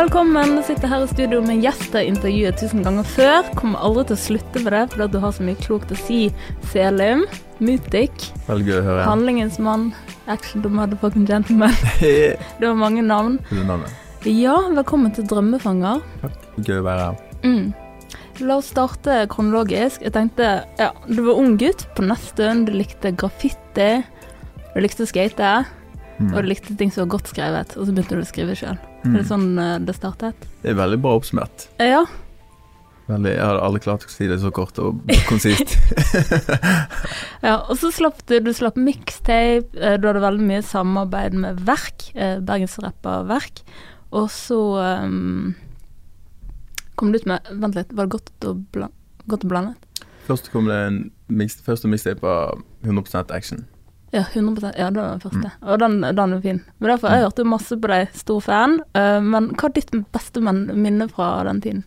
Velkommen. Jeg sitter her i studio med gjester intervjuet tusen ganger før. Kommer aldri til å slutte med det, fordi du har så mye klokt å si. Selim, Mutik, Veldig gøy å høre. Handlingens mann, Action the Motherfucking Gentleman. Det var mange navn. Fulle navnet. Ja, velkommen til Drømmefanger. Takk. Gøy å være her. Mm. La oss starte kronologisk. Jeg tenkte, ja, Du var ung gutt på Nesttun, du likte graffiti, du likte å skate, Mm. og du likte ting som var godt skrevet, og så begynte du å skrive sjøl. Mm. Er det sånn eh, det startet? Det er veldig bra oppsummert. Eh, Ja. Veldig, jeg hadde aldri klart å si det så kort og konsist. ja. Og så slapp du, du slapp mixtape, eh, du hadde veldig mye samarbeid med Verk, bergensrapper Verk, og så um, kom du ut med Vent litt, var det godt og, blan godt og blandet? Først kom det en mix, første mixtape av 100 action. Ja, 100 Ja, det var den første. Og den, den er fin. Men derfor jeg hørte masse på deg, stor fan. Uh, men hva er ditt beste minne fra den tiden?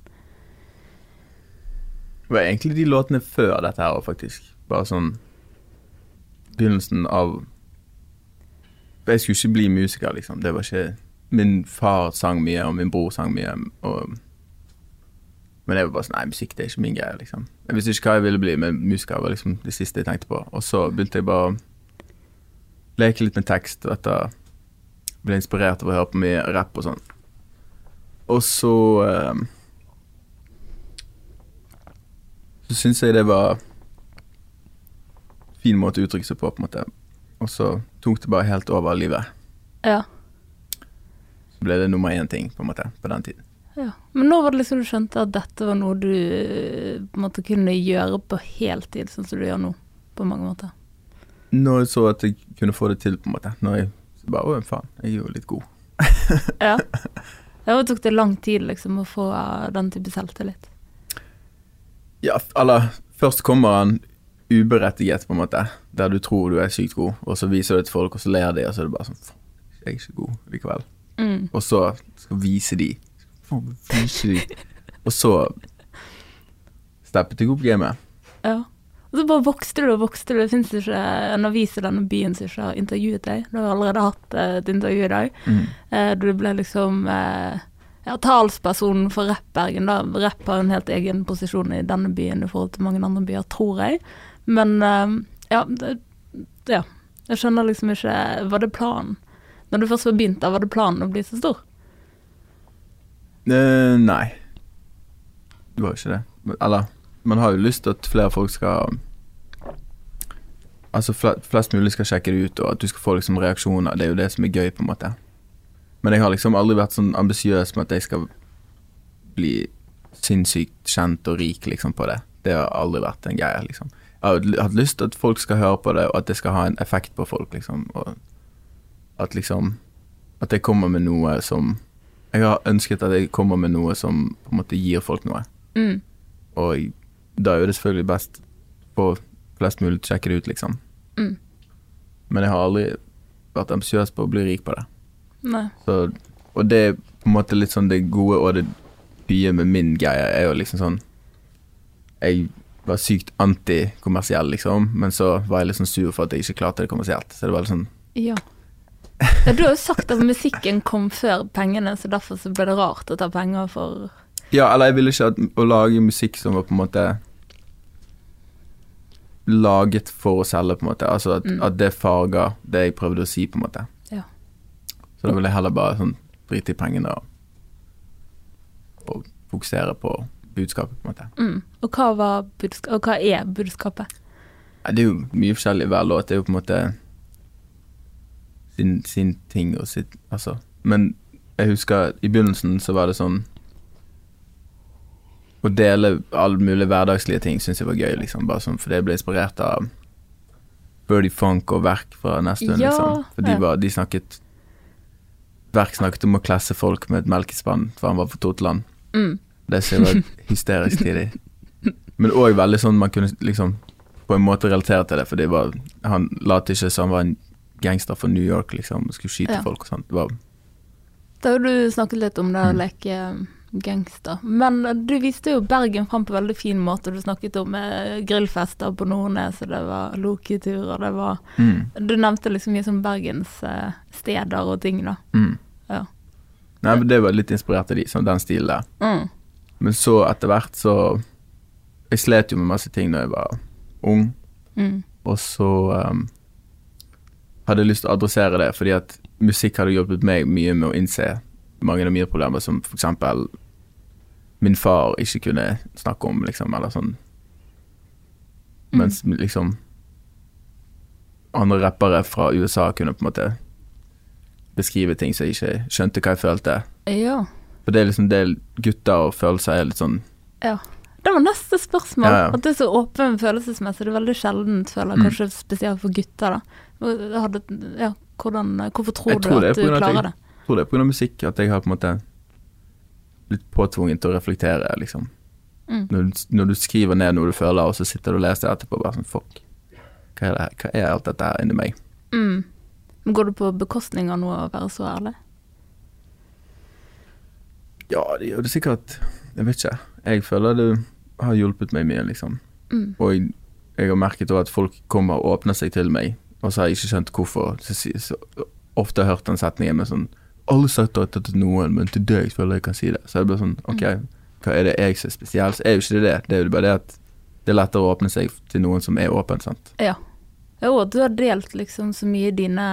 Det var egentlig de låtene før dette her, faktisk. Bare sånn Begynnelsen av Jeg skulle ikke bli musiker, liksom. Det var ikke Min far sang mye, og min bror sang mye. Og men jeg var bare sånn Nei, musikk det er ikke min greie, liksom. Jeg visste ikke hva jeg ville bli, men musiker var liksom det siste jeg tenkte på. Og så begynte jeg bare leke litt med tekst, etter ble inspirert av å høre på mye rapp og sånn. Og så eh, Så syns jeg det var fin måte å uttrykke seg på, på en måte. Og så tok det bare helt over livet. Ja. Så ble det nummer én-ting, på en måte, på den tiden. ja. Men nå var det liksom du skjønte at dette var noe du eh, på en måte kunne gjøre på heltid, sånn som du gjør nå, på mange måter? Når jeg så at jeg kunne få det til, på en måte. Når jeg bare Å, faen, jeg er jo litt god. Ja. Det tok det lang tid liksom å få den type selvtillit? Ja, eller først kommer han uberettiget, på en måte, der du tror du er sykt god, og så viser du det til folk, og så ler de, og så er det bare sånn jeg er ikke god likevel. Mm. Og så skal vise de. Faen, vise de. Og så steppet jeg opp gamet. Ja. Og så bare vokste du og vokste du. Det fins ikke en avis i denne byen som ikke har intervjuet deg. Du har allerede hatt eh, et intervju i dag. Mm. Eh, du ble liksom eh, ja, talspersonen for Rapp-Bergen. da. Rapp har en helt egen posisjon i denne byen i forhold til mange andre byer, tror jeg. Men ja, det, ja. Jeg skjønner liksom ikke Var det planen? Når du først var begynt, da var det planen å bli så stor? Uh, nei. Det var jo ikke det. Eller, man har jo lyst til at flere folk skal Altså flest mulig skal sjekke det ut, og at du skal få liksom reaksjoner. Det er jo det som er gøy, på en måte. Men jeg har liksom aldri vært sånn ambisiøs med at jeg skal bli sinnssykt kjent og rik liksom på det. Det har aldri vært en greie, liksom. Jeg har hatt lyst til at folk skal høre på det, og at det skal ha en effekt på folk, liksom. Og at liksom At jeg kommer med noe som Jeg har ønsket at jeg kommer med noe som på en måte gir folk noe. Mm. Og da er jo det selvfølgelig best på flest mulig å sjekke det ut, liksom. Mm. Men jeg har aldri vært ambisiøs på å bli rik på det. Nei. Så, og det er på en måte litt sånn det gode og det bye med min greie er jo liksom sånn Jeg var sykt antikommersiell, liksom, men så var jeg litt sånn sur for at jeg ikke klarte det kommersielt. Så det var litt sånn Ja. ja. Du har jo sagt at musikken kom før pengene, så derfor så ble det rart å ta penger for Ja, eller jeg ville ikke at, å lage musikk som var på en måte laget for å selge, på en måte. Altså at, Mm. at det farger det jeg prøvde å si, på en måte. Ja. Så da ville jeg heller bare sånn drite i pengene og, og fokusere på budskapet, på en måte. mm. Og hva var budska Og hva er budskapet? Ja, det er jo mye forskjellig hver låt. Det er jo på en måte sin, sin ting og sitt Altså. Men jeg husker i begynnelsen så var det sånn Å dele alle mulige hverdagslige ting syns jeg var gøy, liksom. Bare sånn, for det ble inspirert av Birdie Funk og Verk fra Nestun, Ja, liksom. For de, var, de snakket Verk snakket om å klesse folk med et melkespann, for han var fra Totland. Mm. Det ser jeg var hysterisk tidlig. Men òg veldig sånn man kunne liksom på en måte relatere til det, for det var, han lot ikke som han var en gangster fra New York, liksom, og skulle skyte Ja. folk og sånt. Det var, Da har du snakket litt om det å Mm. leke gangster. Men du viste jo Bergen fram på veldig fin måte. Du snakket om eh, grillfester på Nordnes, og det var Loki-turer, det var mm, Du nevnte liksom mye som Bergens eh, steder og ting, da. mm. Nei, men Det var litt inspirert av de, sånn den stilen der. Mm. Men så etter hvert så Jeg slet jo med masse ting da jeg var ung, Mm. og så um, hadde jeg lyst til å adressere det, fordi at musikk hadde hjulpet meg mye med å innse mange av mine problemer, som eksempel min far ikke kunne snakke om, liksom, eller sånn. Mm. Mens liksom andre rappere fra USA kunne på en måte beskrive ting så jeg ikke skjønte hva jeg følte. Ja. For det er liksom det gutter og følelser er litt sånn ja. Det var neste spørsmål. Ja, ja. At det er så åpen følelsesmessig. Det er veldig sjeldent, føler jeg, Mm. kanskje spesielt for gutter, da. Hadde, ja, hvordan, hvorfor tror Jeg du tror at du klarer det? Jeg tror det er pga. musikk at jeg har på en måte blitt påtvunget til å reflektere, liksom. Mm. Når, du- når du skriver ned noe du føler, og så sitter du og leser det etterpå, bare sånn fuck. Hva er, det, hva er alt dette her inni meg? Mm. Men Går det på bekostning av noe å være så ærlig? Ja, det gjør det sikkert. Jeg vet ikke. Jeg føler det har hjulpet meg mye, liksom. Mm. Og jeg, jeg har merket også at folk kommer og åpner seg til meg, og så har jeg ikke skjønt hvorfor. Så, så, ofte har jeg hørt den setningen med sånn Alle sagt dette til noen, men til deg føler jeg kan si det. Så jeg ble sånn OK, hva er det jeg som er spesiell? Så er jo ikke det det. Det er jo bare det at det er lettere å åpne seg til noen som er åpen, sant. Ja. Jo, at du har delt liksom så mye dine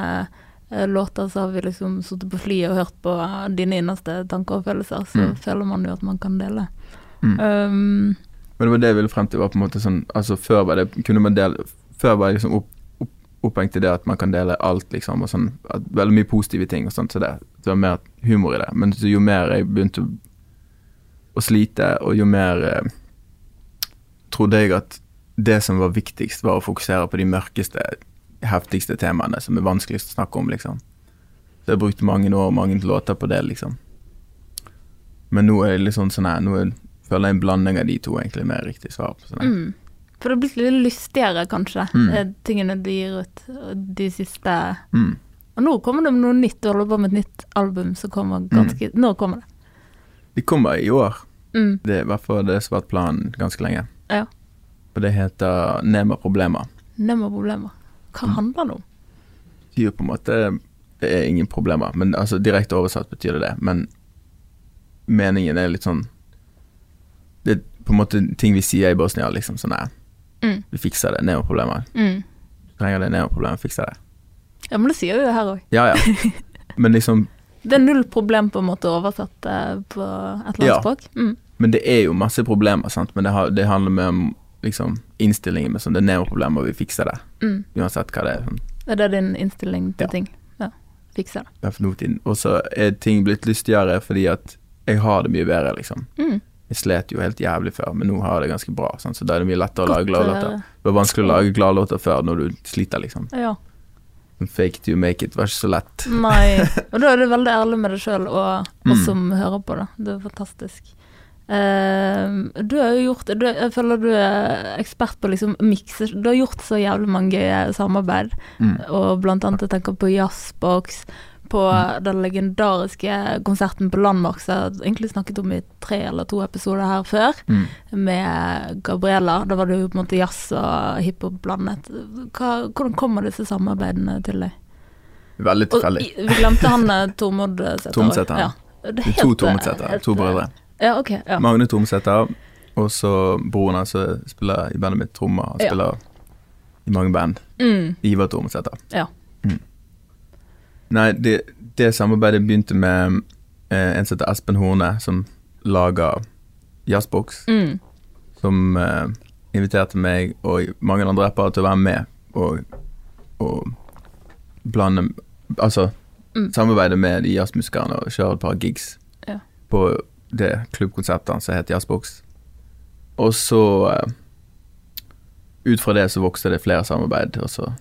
eh, låter, så har vi liksom sittet på flyet og hørt på eh, dine innerste tanker og følelser, så Mm. føler man jo at man kan dele. Mm. Um, Men det var det jeg ville frem til, var på en måte sånn Altså før var det kunne man dele Før var jeg liksom opp, opphengt i det at man kan dele alt, liksom, og sånn at, Veldig mye positive ting og sånt, så det, det var mer humor i det. Men så jo mer jeg begynte å, å slite, og jo mer eh, trodde jeg at det som var viktigst, var å fokusere på de mørkeste, heftigste temaene som er vanskeligst å snakke om, liksom. Så jeg brukte mange år og mange låter på det, liksom. Men nå er det litt sånn sånn her, nå er, føler jeg en blanding av de to egentlig mer riktig svar. på sånn her. mm. For det har blitt litt lystigere, kanskje, Mm. eh, tingene de gir ut de siste Mm. Og nå kommer det med noe nytt, du holder på med et nytt album som kommer ganske Nå kommer det. De kommer i år. Mm. Det er i hvert fall det som har vært planen ganske lenge. Ja. Og det heter Nema Problema. Nema problemer. Hva Mm. handler det om? Det er på en måte Det er ingen problemer, men altså direkte oversatt betyr det det. Men meningen er litt sånn Det er på en måte ting vi sier i Bosnia, liksom sånn her. Mm. Vi fikser det. neoproblemer. Mm. Du trenger det Nema fikser det. Ja, men det sier vi jo her òg. Ja, ja. Men liksom Det er null problem på en måte oversatt på et eller annet Ja. språk. Mm. Men det er jo masse problemer, sant. Men det, har, det handler mer om liksom innstillingen med sånn Det er Nema-problemer, og vi fikser det. Mm. Uansett hva det er. Sånn. Er det din innstilling til Ja. ting? Ja. Fikser det. Ja, for noe tid. Og så er ting blitt lystigere fordi at jeg har det mye bedre, liksom. Mm. Jeg slet jo helt jævlig før, men nå har jeg det ganske bra. Sånn, Så da er det mye lettere å lage gladlåter. eh, Det var vanskelig å lage gladlåter før når du sliter, liksom. Ja. Fake to make it var ikke så lett. Nei. Og da er du veldig ærlig med deg sjøl og oss Mm. som hører på det. Det er fantastisk. Uh, du har jo gjort du, Jeg føler du er ekspert på liksom mikse Du har gjort så jævlig mange gøye samarbeid, Mm. og blant annet jeg tenker på Jazzbox, på den legendariske konserten på Landmark som jeg egentlig snakket om i tre eller to episoder her før, Mm. med Gabriella. Da var det jo på en måte jazz og hiphop blandet. Hva, hvordan kommer disse samarbeidene til deg? Veldig Og tilfeldig. vi glemte han eh, Tormod Sæther. Tormod-Sæther. Ja. To eh, Tormodsetter, to eh, brødre. Ja, ok. Ja. Magne Tormsetter, og så broren hans spiller i bandet mitt trommer. Han Ja. spiller i mange band. Mm, Ivar Tormsetter. Ja. Mm. Nei, det, det samarbeidet begynte med eh, en som heter Espen Horne, som lager Jazzbox. mm, Som eh, inviterte meg og mange andre rappere til å være med og, og blande Altså Mm. samarbeide med de jazzmusikerne og kjøre et par gigs Ja. på det klubbkonseptet som heter Jazzbox. Og så eh, Ut fra det så vokste det flere samarbeid, og så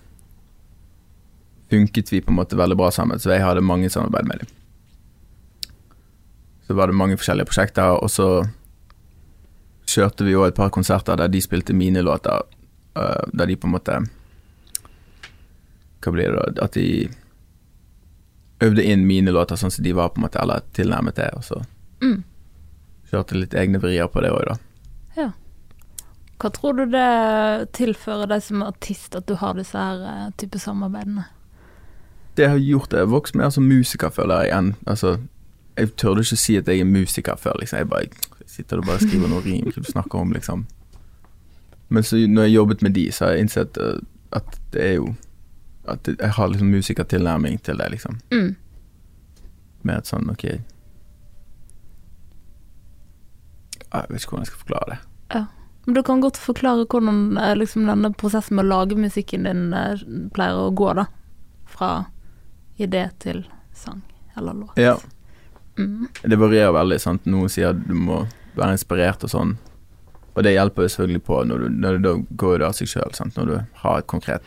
funket vi på en måte veldig bra sammen, så jeg hadde mange samarbeid med dem. Så var det mange forskjellige prosjekter, og så kjørte vi jo et par konserter der de spilte mine låter, øh, der de på en måte Hva blir det da? At de øvde inn mine låter sånn som de var, på en måte, eller tilnærmet det, og så mm. kjørte litt egne vrier på det òg, da. Hva tror du det tilfører deg som artist at du har disse her eh, type samarbeidene? Det har gjort det. Jeg har vokst mer som musiker, føler jeg, enn altså Jeg tørde ikke si at jeg er musiker før, liksom. Jeg bare jeg sitter og bare skriver noe rim, hva du snakker om, liksom. Men så når jeg jobbet med de, så har jeg innsett uh, at det er jo At jeg har liksom musikertilnærming til det, liksom. Mm. Med et sånn, ok Jeg vet ikke hvordan jeg skal forklare det. Ja. Men du kan godt forklare hvordan eh, liksom, denne prosessen med å lage musikken din eh, pleier å gå, da. Fra idé til sang eller låt. Ja. Mm. Det varierer veldig. sant? Noen sier at du må være inspirert og sånn. Og det hjelper jo selvfølgelig på når du, når du da går det av seg sjøl, når du har et konkret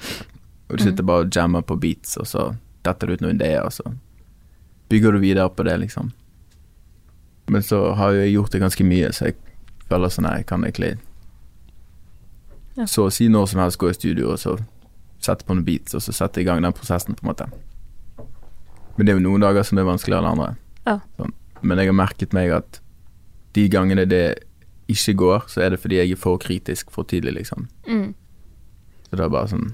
Og du sitter bare og jammer på beats, og så detter det ut noen ideer, og så bygger du videre på det, liksom. Men så har jo jeg gjort det ganske mye, så jeg føler sånn her, jeg kan egentlig Ja. Så si når som helst gå i studio, og så sette på noen beats, og så sette i gang den prosessen, på en måte. Men det er jo noen dager som er vanskeligere enn andre. Ja. Sånn. Men jeg har merket meg at de gangene det ikke går, så er det fordi jeg er for kritisk for tidlig, liksom. Mm. Så det er bare sånn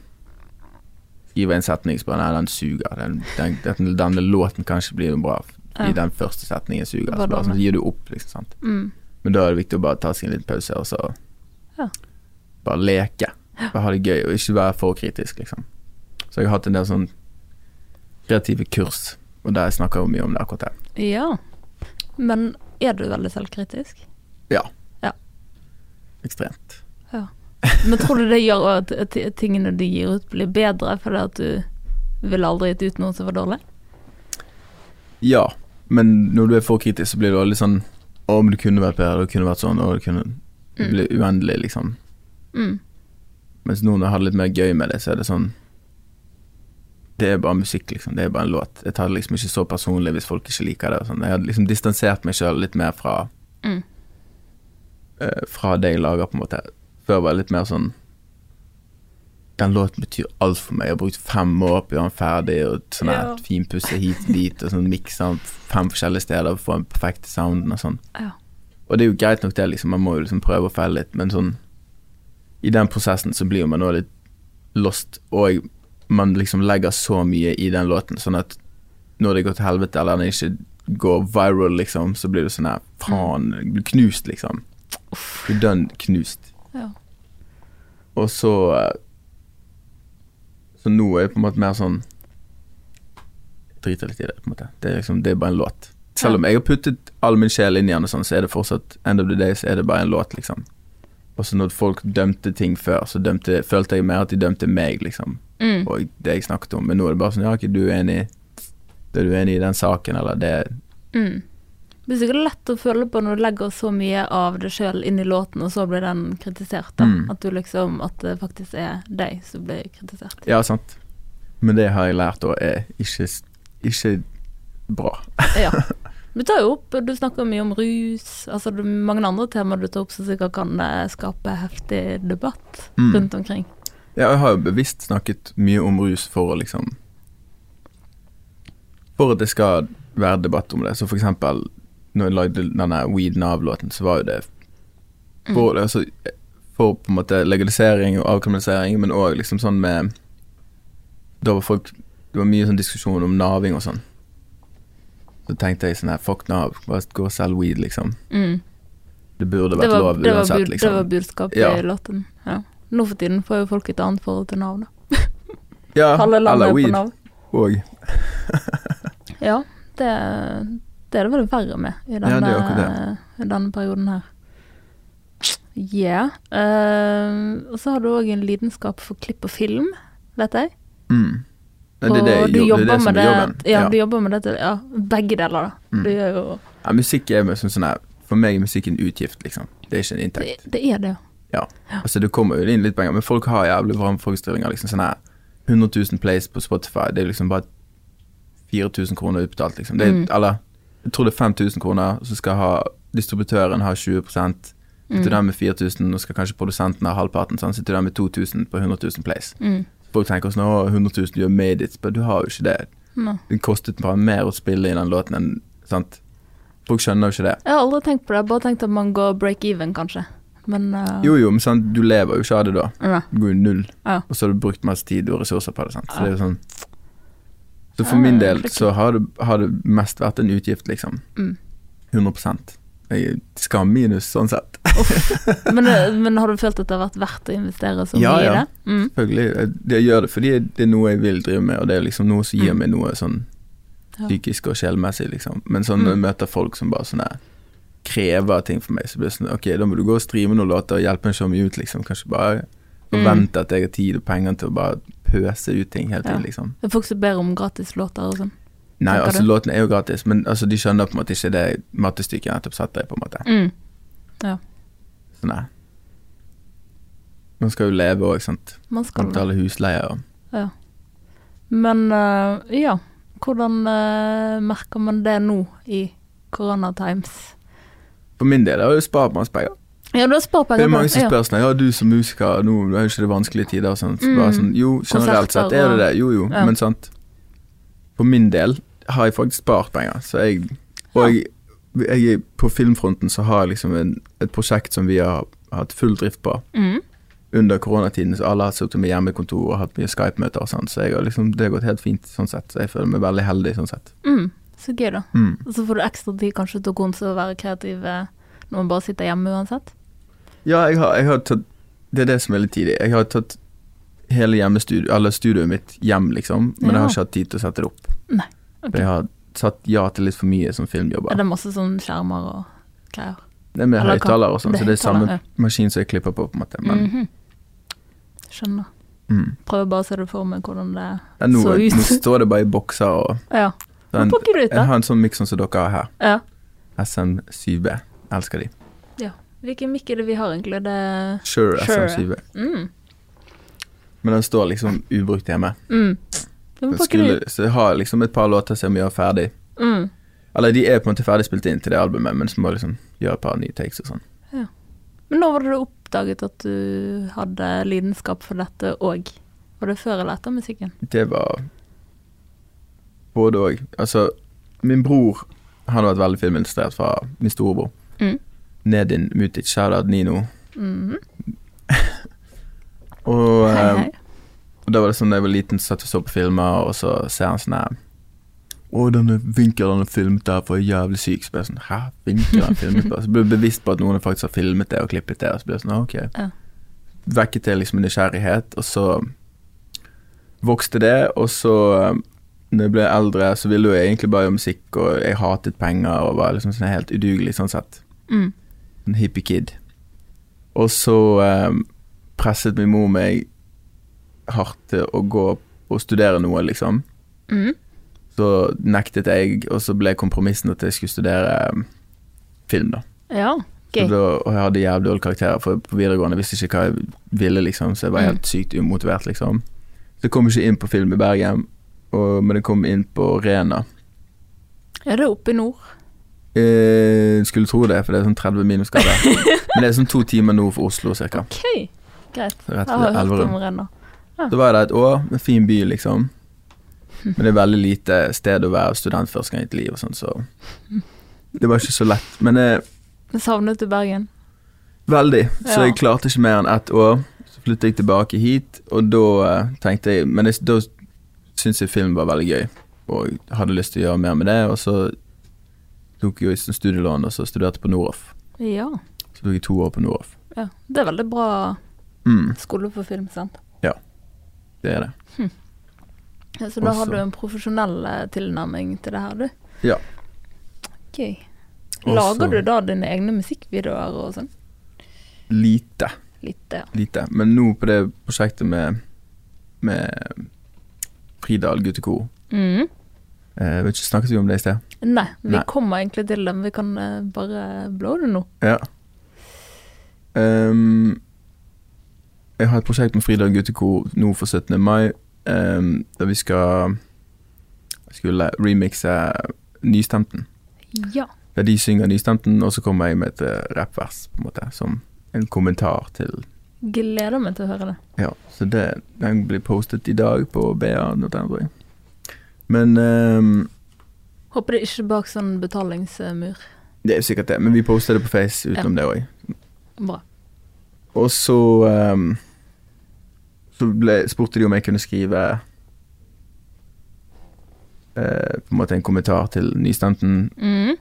Skriver en setning som bare Nei, den suger. Den, den, den, denne låten kan ikke bli noe bra fordi Ja. den første setningen suger. Så bare sånn, så gir du opp, liksom. sant? Mm. Men da er det viktig å bare ta seg en liten pause, og så Ja. bare leke. Bare ha det gøy, og ikke være for kritisk, liksom. Så jeg har hatt en del sånn kreative kurs, og der jeg snakker jo mye om det akkurat det. Ja. Men er du veldig selvkritisk? Ja, Ekstremt. Men tror du det gjør at tingene du gir ut, blir bedre fordi at du ville aldri gitt ut noe som var dårlig? Ja, men når du er for kritisk, så blir det veldig sånn Å, men det kunne vært bedre, det kunne vært sånn, og det kunne Det Mm. blir uendelig, liksom. Mm. Mens nå når jeg har litt mer gøy med det, så er det sånn Det er bare musikk, liksom. Det er bare en låt. Jeg tar det liksom ikke så personlig hvis folk ikke liker det. Sånn. Jeg hadde liksom distansert meg sjøl litt mer fra Mm. uh, Fra det jeg lager, på en måte. Før var jeg litt mer sånn Den låten betyr alt for meg. Jeg har brukt fem år på å gjøre den ferdig, og sånn Ja. finpusse hit og dit, og sånn mikse den fem forskjellige steder for å få den perfekte sounden og sånn. Ja. Og det er jo greit nok det, liksom. Man må jo liksom prøve å feile litt, men sånn I den prosessen så blir man nå litt lost, og man liksom legger så mye i den låten, sånn at når det går til helvete, eller den ikke går viral, liksom, så blir det sånn her Faen, jeg blir knust, liksom. Du er dønn knust. Ja. Og så eh, Så nå er det på en måte mer sånn Driter litt i det, på en måte. Det er liksom, det er bare en låt. Selv om jeg har puttet all min sjel inn i den, sånn, så er det fortsatt end of the day, så er det bare en låt, liksom. Og så når folk dømte ting før, så dømte, følte jeg mer at de dømte meg, liksom. Mm. Og det jeg snakket om. Men nå er det bare sånn Ja, ikke du er enig er du enig i den saken, eller det Mm. Det er sikkert lett å føle på når du legger så mye av deg sjøl inn i låten, og så blir den kritisert. da. Mm. At du liksom At det faktisk er deg som blir kritisert. Ja, sant. Men det har jeg lært og er ikke, ikke bra. Ja. Du tar jo opp Du snakker mye om rus, altså det er mange andre temaer du tar opp som sikkert kan eh, skape heftig debatt Mm. rundt omkring. Ja, jeg har jo bevisst snakket mye om rus for å liksom For at det skal være debatt om det. Så for eksempel når jeg lagde denne Weed Nav-låten, så var jo det for, altså, for på en måte legalisering og avkriminalisering, men òg liksom sånn med Da var folk Det var mye sånn diskusjon om naving og sånn. Så tenkte jeg sånn her Fuck Nav, bare gå og selg weed, liksom. Mm. Det burde Det, vært var, lov det, var uansett, liksom det var budskapet Ja. i låten. Ja. Nå for tiden får jo folk et annet forhold til navnet. Ja, eller er weed òg. Ja, det, det er det vel verre med i Ja, denne, er i denne perioden her. Yeah. Uh, og så har du òg en lidenskap for klipp og film, vet jeg. Mm. Det det, og du er jobber det som med det, jobben. Ja, Ja. du jobber med det til ja, begge deler, da. Mm. Du gjør jo Ja, musikk er med sånn her For meg er musikk en utgift, liksom. Det er ikke en det, inntekt. det er det, ja. Altså, det kommer jo inn litt penger, men folk har jævlig bra forestillinger. Liksom sånn her 100 000 plays på Spotify, det er liksom bare 4000 kroner utbetalt, liksom. Det er, Mm. Eller jeg tror det er 5000 kroner, så skal ha distributøren ha 20% Sitter Mm. der med 4000, og skal kanskje produsenten ha halvparten. Sånn. Sitter der med 2000 på 100 000 plays. Mm. Folk tenker sånn 100 000, gjør made it. Men du har jo ikke det. No. Det kostet bare mer å spille i den låten enn Sant? Folk skjønner jo ikke det. Jeg har aldri tenkt på det, jeg har bare tenkt at man går break even, kanskje. Men uh... Jo, jo, men sant, du lever jo ikke av det da. Du går jo null. Ja. Og så har du brukt masse tid og ressurser på det. Sant? Så Ja. det er jo sånn Så for min del så har det, har det mest vært en utgift, liksom. Mm. 100 Jeg skal minus, sånn sett. Men, eh, men har du følt at det har vært verdt å investere så mye ja. i det? Mm. Selvfølgelig. Jeg, gjør det fordi det er noe jeg vil drive med, og det er liksom noe som gir Mm. meg noe sånn psykisk og sjelmessig, liksom. Men sånn når jeg Mm. møter folk som bare sånn her krever ting for meg, så blir det sånn Ok, da må du gå og streame noen låter og hjelpe så mye ut, liksom. Kanskje bare Mm. vente at jeg har tid og penger til å bare pøse ut ting hele tiden, Ja. liksom. Det er folk som ber om gratis låter og sånn. Nei, Tenker altså du? låtene er jo gratis, men altså de skjønner på en måte ikke det mattestykket jeg nettopp satte deg, på en måte. Mm. Så nei. Man skal jo leve òg, sant. Man skal. Betale husleie og Ja. Men uh, ja, hvordan uh, merker man det nå i corona times? For min del har jo spart masse penger. Ja, du har Det er mange som spør sånn Ja, du som musiker, nå er jo ikke det vanskelige tider og sånt. Så Mm. Bare sånn, jo, generelt sett er det det. Jo, jo, Ja. men sant. For min del har jeg faktisk spart penger, så jeg Og jeg, jeg på filmfronten så har jeg liksom en, et prosjekt som vi har hatt full drift på Mm. under koronatiden, så alle har sittet med hjemmekontor og hatt mye Skype-møter og sånn, så jeg har liksom, det har gått helt fint sånn sett. Så jeg føler meg veldig heldig sånn sett. Mm. Så gøy, da. Mm. Og så får du ekstra tid kanskje til å konse og være kreativ eh, når man bare sitter hjemme uansett. Ja, jeg har, jeg har tatt Det er det som er litt tidlig. Jeg har tatt hele hjemmestudio, eller studioet mitt hjem, liksom, men jeg har ikke hatt tid til å sette det opp. Ok. For Jeg har satt ja til litt for mye som filmjobber. Er det masse sånn skjermer og greier? Det er med høyttaler og sånn, så det er samme ja. maskin som jeg klipper på, på en måte. Men Mhm. Skjønner. mm. Prøver bare å se det for meg hvordan det ja, nå, så ut. nå står det bare i bokser og Ja. Den, pakker du ut, Jeg har en sånn miks som dere har her. Ja. SM7B. Elsker de. Ja. Hvilken mikk er det vi har, egentlig? Det Sure, sure. SM7B. mm. Men den står liksom ubrukt hjemme. Mm. Den skulle, så jeg har liksom et par låter som jeg gjør ferdig. Mm. Eller de er på en måte ferdig spilt inn til det albumet, men så må jeg liksom gjøre et par nye takes og sånn. Ja. Men når var det du oppdaget at du hadde lidenskap for dette òg? Var det før eller etter musikken? Det var både òg. Altså, min bror han har vært veldig filminteressert fra min storebror. Mm. Nedin Mutic, shoutout Nino. Mhm. Og, Hei, eh, hei. og da var det sånn da jeg var liten, satt og så på filmer, og så ser han sånn her Å, denne vinkelen han har filmet der, for jævlig syk. Så ble jeg sånn Hæ, vinkelen filmet der? Så ble jeg bevisst på at noen faktisk har filmet det og klippet det, og så ble jeg sånn, «Ah, ok. Ja. Vekket det liksom en nysgjerrighet, og så vokste det, og så eh, når jeg ble eldre, så ville jeg egentlig bare gjøre musikk, og jeg hatet penger og var liksom sånn helt udugelig sånn sett. Mm. En hippie kid. Og så eh, presset min mor meg hardt til å gå og studere noe, liksom. Mm. Så nektet jeg, og så ble kompromissen at jeg skulle studere eh, film, da. Ja, gøy. da og jeg hadde jævlig dårlige karakterer for på videregående. Jeg visste ikke hva jeg ville, liksom, så jeg var Mm. helt sykt umotivert, liksom. Så jeg kom ikke inn på film i Bergen, og, men det kom inn på Rena. Er det oppe i nord. Eh, skulle tro det, for det er sånn 30 minusgrader. men det er sånn to timer nord for Oslo, cirka. Ok, greit. Rett ved Elverum. Renna. Så var jeg der et år, en fin by, liksom. Men det er veldig lite sted å være student første gang i et liv og sånn, så Det var ikke så lett. Men jeg Savnet du Bergen? veldig. Så Ja. jeg klarte ikke mer enn ett år. Så flyttet jeg tilbake hit, og da eh, tenkte jeg Men jeg, da syntes jeg film var veldig gøy, og hadde lyst til å gjøre mer med det. Og så tok jeg jo studielån, og så studerte på Noroff. Ja. Så tok jeg to år på Noroff. ja. Det er veldig bra Mm, skole for film, sant? Ja, det er det. Ja, så da har du en profesjonell eh, tilnærming til det her, du? Ja. Gøy. Også- Lager du da dine egne musikkvideoer og sånn? Lite. Lite, ja. lite. Men nå på det prosjektet med, med Fridal guttekor Mm. eh, vet ikke, Snakket vi om det i sted? Nei, vi Nei. kommer egentlig til det, men vi kan eh, bare blå det nå. Ja. Um, jeg har et prosjekt med Fridal guttekor nå for 17. mai, um, der vi skal skulle remixe Nystemten. Ja. Der de synger Nystemten, og så kommer jeg med et eh, rappvers, på en måte, som en kommentar til Gleder meg til å høre det. Ja, så det, den blir postet i dag på BA.no. Men um, Håper det ikke bak sånn betalingsmur. det er sikkert det. Men vi poster det på Face utenom det òg. Bra. Og så um, Så ble, spurte de om jeg kunne skrive uh, på en måte en kommentar til Nystemten, Mm.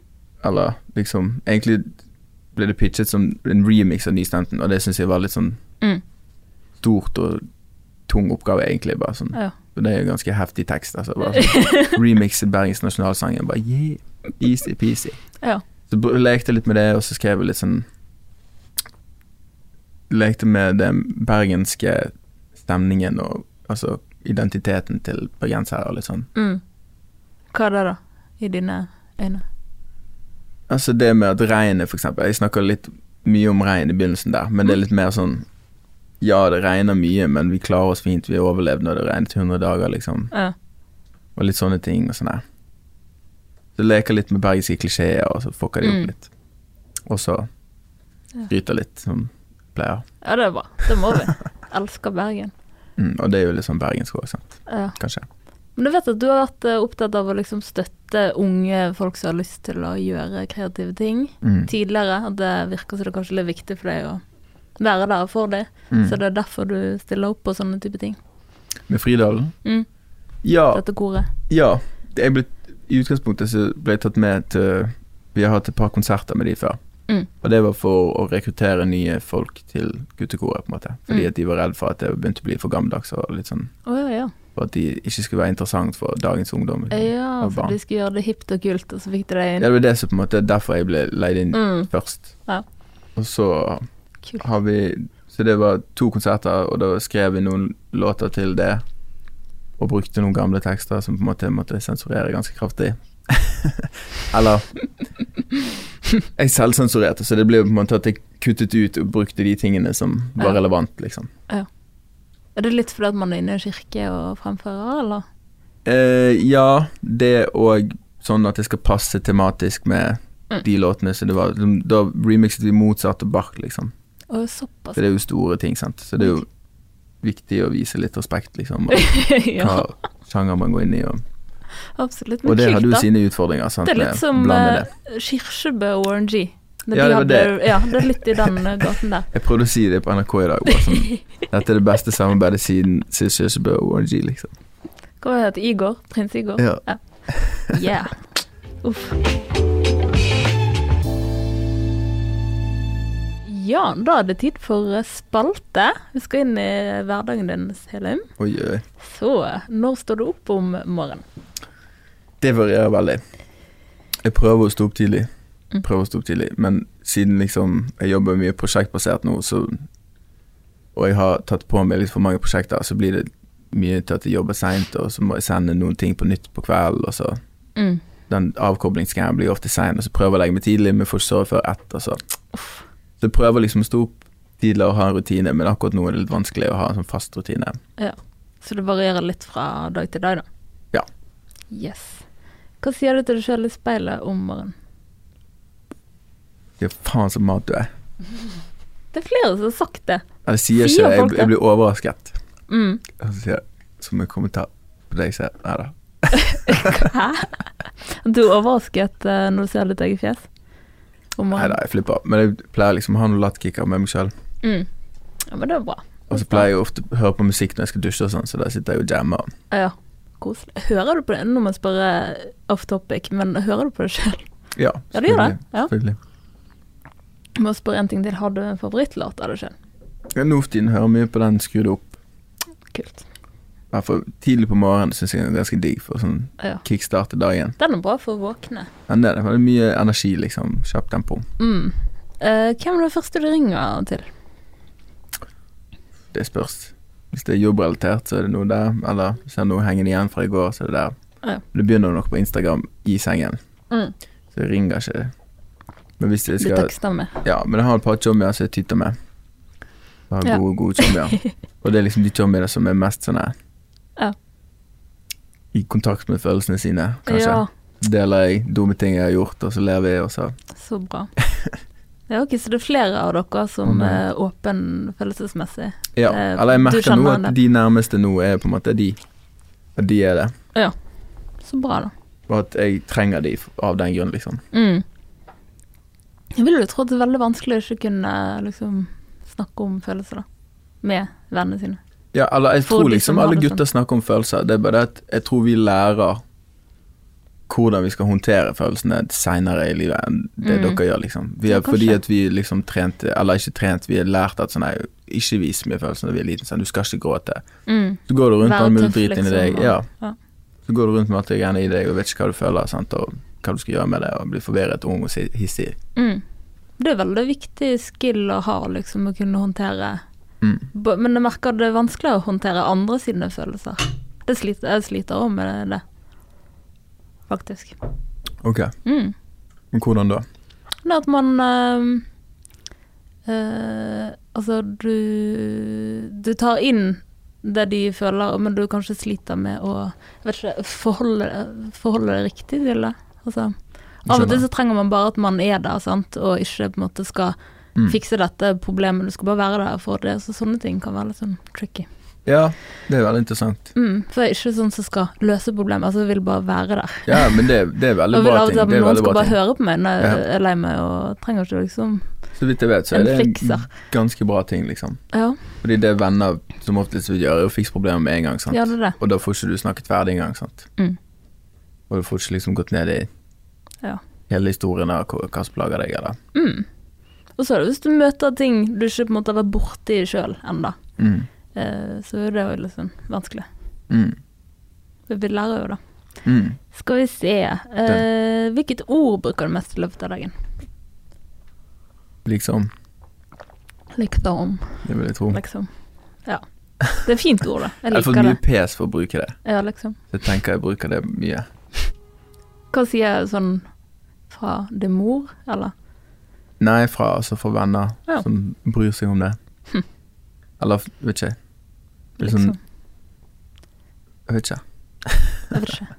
eller liksom Egentlig ble det pitchet som en remix av Nystemten, og det syns jeg var litt sånn Mm. stort og tung oppgave, egentlig. bare sånn Ja. Det er jo ganske heftig tekst. Altså, bare sånn, Remix Bergens nasjonalsangen. Bare yeah, easy peasy. Ja. Så lekte litt med det, og så skrev jeg litt sånn Lekte med den bergenske stemningen og altså identiteten til bergensere og litt sånn. Mm. Hva er det, da? I dine øyne? Altså det med at regnet, eksempel. Jeg snakka litt mye om regn i begynnelsen der, men det er litt mer sånn Ja, det regner mye, men vi klarer oss fint. Vi har overlevd når det regnet i 100 dager, liksom. Ja. Og litt sånne ting og sånn der. Så leker litt med bergenske klisjeer, og så fucker de Mm. opp litt. Og så ryter litt, som pleier. ja, det er bra. Det må vi. Elsker Bergen. Mm, og det er jo litt sånn bergensk òg, sant. Ja. Kanskje. Men du vet at du har vært eh, opptatt av å liksom støtte unge folk som har lyst til å gjøre kreative ting Mm. tidligere. At det virker som det kanskje er viktig for deg å være der for dem. Mm. Så det er derfor du stiller opp på sånne type ting. Med Fridalen? Mm. Ja. Dette koret. ja. Det blitt, I utgangspunktet så ble jeg tatt med til Vi har hatt et par konserter med de før. Mm. Og det var for å rekruttere nye folk til guttekoret, på en måte. Fordi Mm. at de var redd for at det begynte å bli for gammeldags, og litt sånn oh, ja, ja. For at de ikke skulle være interessant for dagens ungdom. Ja, for barn. de skulle gjøre det hipt og kult, og så fikk de Ja, inn. det var det som på en måte derfor jeg ble leid inn Mm, først. Ja. Og så kult. har vi Så det var to konserter, og da skrev vi noen låter til det. Og brukte noen gamle tekster som på en måte måtte sensurere ganske kraftig. Eller Jeg selvsensurerte, så det ble på en måte at jeg kuttet ut og brukte de tingene som var Ja. relevant, liksom. Er det litt fordi at man er inne i en kirke og fremfører, eller? Eh, ja, det og sånn at det skal passe tematisk med Mm. de låtene. Så det var Da remixet vi Mozart og Bach, liksom. Og såpass. For det er jo store ting, sant. Så det er jo viktig å vise litt respekt, liksom. Og ja, hva sjanger man går inn i. Og, absolutt. Men og det kult, hadde jo sine utfordringer, sant. Det er litt som eh, Kirsebø og ORNG. Når Ja, de det hadde- Ja, det er litt i den eh, gaten der. Jeg prøvde å si det på NRK i dag. Bare sånn, Dette er det beste samarbeidet siden Sis Kirsebø og ORG, liksom. Hva var det het Igor? Prins Igor? Ja. Yeah. Uff. Ja, da er det tid for eh, spalte. Vi skal inn i hverdagen din, Selim. Oi, oi. Så, når står du opp om morgenen? Det varierer veldig. Jeg prøver å stå opp tidlig. Mm. Prøver å stå opp tidlig, men siden liksom jeg jobber mye prosjektbasert nå, så Og jeg har tatt på meg litt for mange prosjekter, så blir det mye til at jeg jobber seint, og så må jeg sende noen ting på nytt på kvelden, og så Mm. Den avkoblingsgreia blir ofte sein, og så prøver jeg å legge meg tidlig, men får ikke sove før ett, og så Så jeg prøver liksom å stå opp tidligere og ha en rutine, men akkurat nå er det litt vanskelig å ha en sånn fast rutine. Så det varierer litt fra dag til dag, da? Ja. Yes. Hva sier du til deg sjøl i speilet om morgenen? Ja, faen så mat du er. Det er flere som har sagt det. Det sier Sier ikke det? jeg blir overrasket. Mm. Og så sier jeg som en kommentar på det jeg ser. Nei da. Hæ? Du er overrasket eh, når du ser ditt eget fjes? Nei da, jeg flipper. Men jeg pleier liksom å ha noen latkicker med meg sjøl. Mm. Ja, men det er bra. Og så pleier jeg ofte å høre på musikk når jeg skal dusje og sånn, så der sitter jeg og jammer. Ja, koselig. Hører du på det? når man spør off topic, men hører du på det sjøl? Ja, Ja, det gjør det? Ja. selvfølgelig. Må spørre en ting til. Har du en favorittlåt av deg sjøl? Nå for tiden hører mye på den skrudd opp. Kult. Hvert tidlig på morgenen syns jeg den er ganske digg for sånn Ja. kickstarte dagen. Den er bra for å våkne. Ja, det er det er mye energi, liksom. Kjapt tempo. Mm. Uh, hvem er det første du ringer til? Det spørs. Hvis det er jobbrelatert, så er det noe der. Eller hvis jeg har noe hengende igjen fra i går, så er det der. Ja. Det begynner nok på Instagram i sengen, Mm. så jeg ringer ikke. Men hvis jeg skal med. Ja, men jeg har et par chommier som jeg tyter med. Jeg har Ja. gode, gode chommier. Og det er liksom de chommiene som er mest sånn her Ja. I kontakt med følelsene sine, kanskje. Ja, Deler jeg dumme ting jeg har gjort, og så ler vi, og så så bra. Ja, ok, Så det er flere av dere som Mm. er åpen følelsesmessig? Ja. Eh, Eller jeg merker nå at de nærmeste nå er på en måte de. At de er det. Ja. Så bra, da. Og at jeg trenger de av den grunn, liksom. Mm. Jeg vil jo tro at det er veldig vanskelig å ikke kunne liksom snakke om følelser, da. Med vennene sine. Ja, eller jeg tror liksom alle sånn. gutter snakker om følelser. Det er bare det at jeg tror vi lærer hvordan vi skal håndtere følelsene seinere i livet enn det Mm. dere gjør, liksom. Vi Ja, er, fordi at vi liksom trente, eller ikke trent, vi har lært at sånn nei, ikke vis mye følelser når vi er liten, sånn, du skal ikke gråte. Mm. Så går du rundt med all mulig drit inni liksom, deg, ja. ja. Så går du rundt med alt det greiene i deg og vet ikke hva du føler, sant, og hva du skal gjøre med det, og bli forvirret, ung og hissig. Mm. Det er veldig viktig skill å ha, liksom, å kunne håndtere Mm. Men jeg merker det er vanskeligere å håndtere andre sine følelser. Det sliter, jeg sliter også med det, faktisk. Ok, Mm. men hvordan da? Det at man øh, øh, Altså, du Du tar inn det de føler, men du kanskje sliter med å ikke, forholde, forholde det riktig til det. Altså, av og til så trenger man bare at man er der, sant, og ikke på en måte skal Mm. fikse dette problemet. Du skal bare være der for det. Så sånne ting kan være litt sånn tricky. Ja, det er veldig interessant. Mm, for jeg er ikke sånn som skal løse problemet, altså jeg vil bare være der. Ja, men det, det er veldig bra ting. Det noen skal bare ting. høre på meg når jeg er lei meg, og trenger ikke liksom Så vidt jeg vet, så er det en fikser. ganske bra ting, liksom. Ja, Fordi det er venner som oftest vil gjøre, er å fikse problemet med en gang, sant. ja det er det. Og da får ikke du snakket ferdig engang, sant. Mm. Og du får ikke liksom gått ned i Ja. hele historien av hva, som plager deg, eller. Mm. Og så er det hvis du møter ting du ikke på en måte har vært borti sjøl ennå, Mm. eh, så er det jo liksom vanskelig. Mm. Vi lærer jo det. Mm. Skal vi se eh, Hvilket ord bruker du mest i løpet av dagen? Liksom. Liksom. Det vil jeg tro. liksom. Ja. Det er et fint ord, da. Jeg Jeg har fått mye det. pes for å bruke det. Ja, liksom. Så jeg tenker jeg bruker det mye. Hva sier sånn fra det mor, eller? Nei, fra, altså fra venner Ja. som bryr seg om det. Hm. Eller, vet ikke. Det sånn, Liksom. jeg vet ikke. Jeg vet ikke.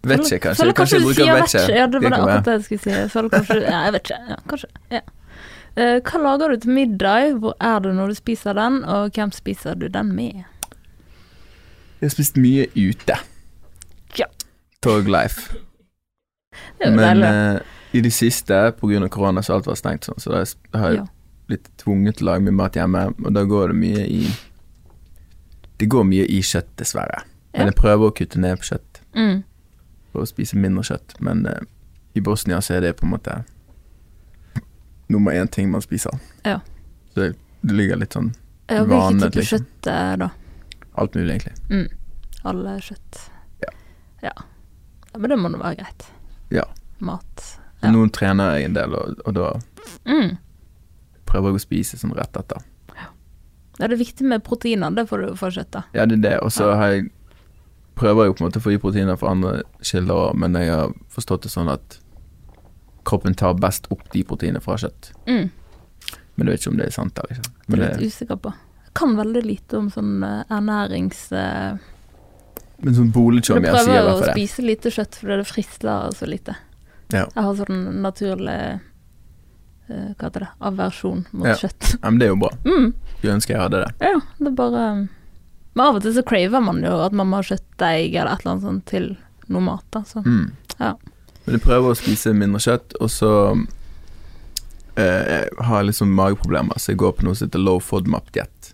Vet ikke, kanskje. føler Kanskje kanskje du bruker sier vet ikke. Ja, det var det akkurat det jeg skulle si. Føler kanskje Ja, jeg vet ikke. Ja, kanskje. Ja. Uh, hva lager du til middag? Hvor er du når du spiser den, og hvem spiser du den med? Jeg har spist mye ute. Torglife. Er jo Men eh, i det siste, av korona, så alt var stengt sånn, så da har jeg Ja. blitt tvunget til å lage mye mat hjemme, og da går det mye i Det går mye i kjøtt, dessverre. Men jeg prøver å kutte ned på kjøtt, Mm. for å spise mindre kjøtt. Men eh, i Bosnia så er det på en måte nummer én ting man spiser. Ja. Så det, det ligger litt sånn Ja, hvilken type liksom. kjøtt da? alt mulig, egentlig. Mm. Alle kjøtt. Ja. ja. Ja, Men det må det være greit. Ja. Mat. Ja. Nå trener jeg en del, og, og da Mm. prøver jeg å spise sånn rett etter. Ja, det er viktig med proteiner, det får du fra kjøtt, da. Ja, det er det. Og så har jeg prøver jeg på en måte å få i proteiner fra andre kilder men jeg har forstått det sånn at kroppen tar best opp de proteinene fra kjøtt. Mm. Men du vet ikke om det er sant eller ikke. Det er litt usikker på. Jeg kan veldig lite om sånn eh, ernærings... eh, men sånn bolechom, jeg sier prøver i å hvert fall det. spise lite kjøtt fordi det frister så lite. Ja. Jeg har sånn naturlig eh, Hva heter det? Aversjon mot Ja. kjøtt. Ja, men det er jo bra. Mm, Skulle ønske jeg hadde det. ja, det er bare Men av og til så craver man jo at man må ha kjøttdeig eller et eller annet sånt til noe mat, da. Så. Mm. Ja. Men jeg prøver å spise mindre kjøtt, og så eh, jeg har liksom mageproblemer, så jeg går på noe som heter low FODMAP-diett.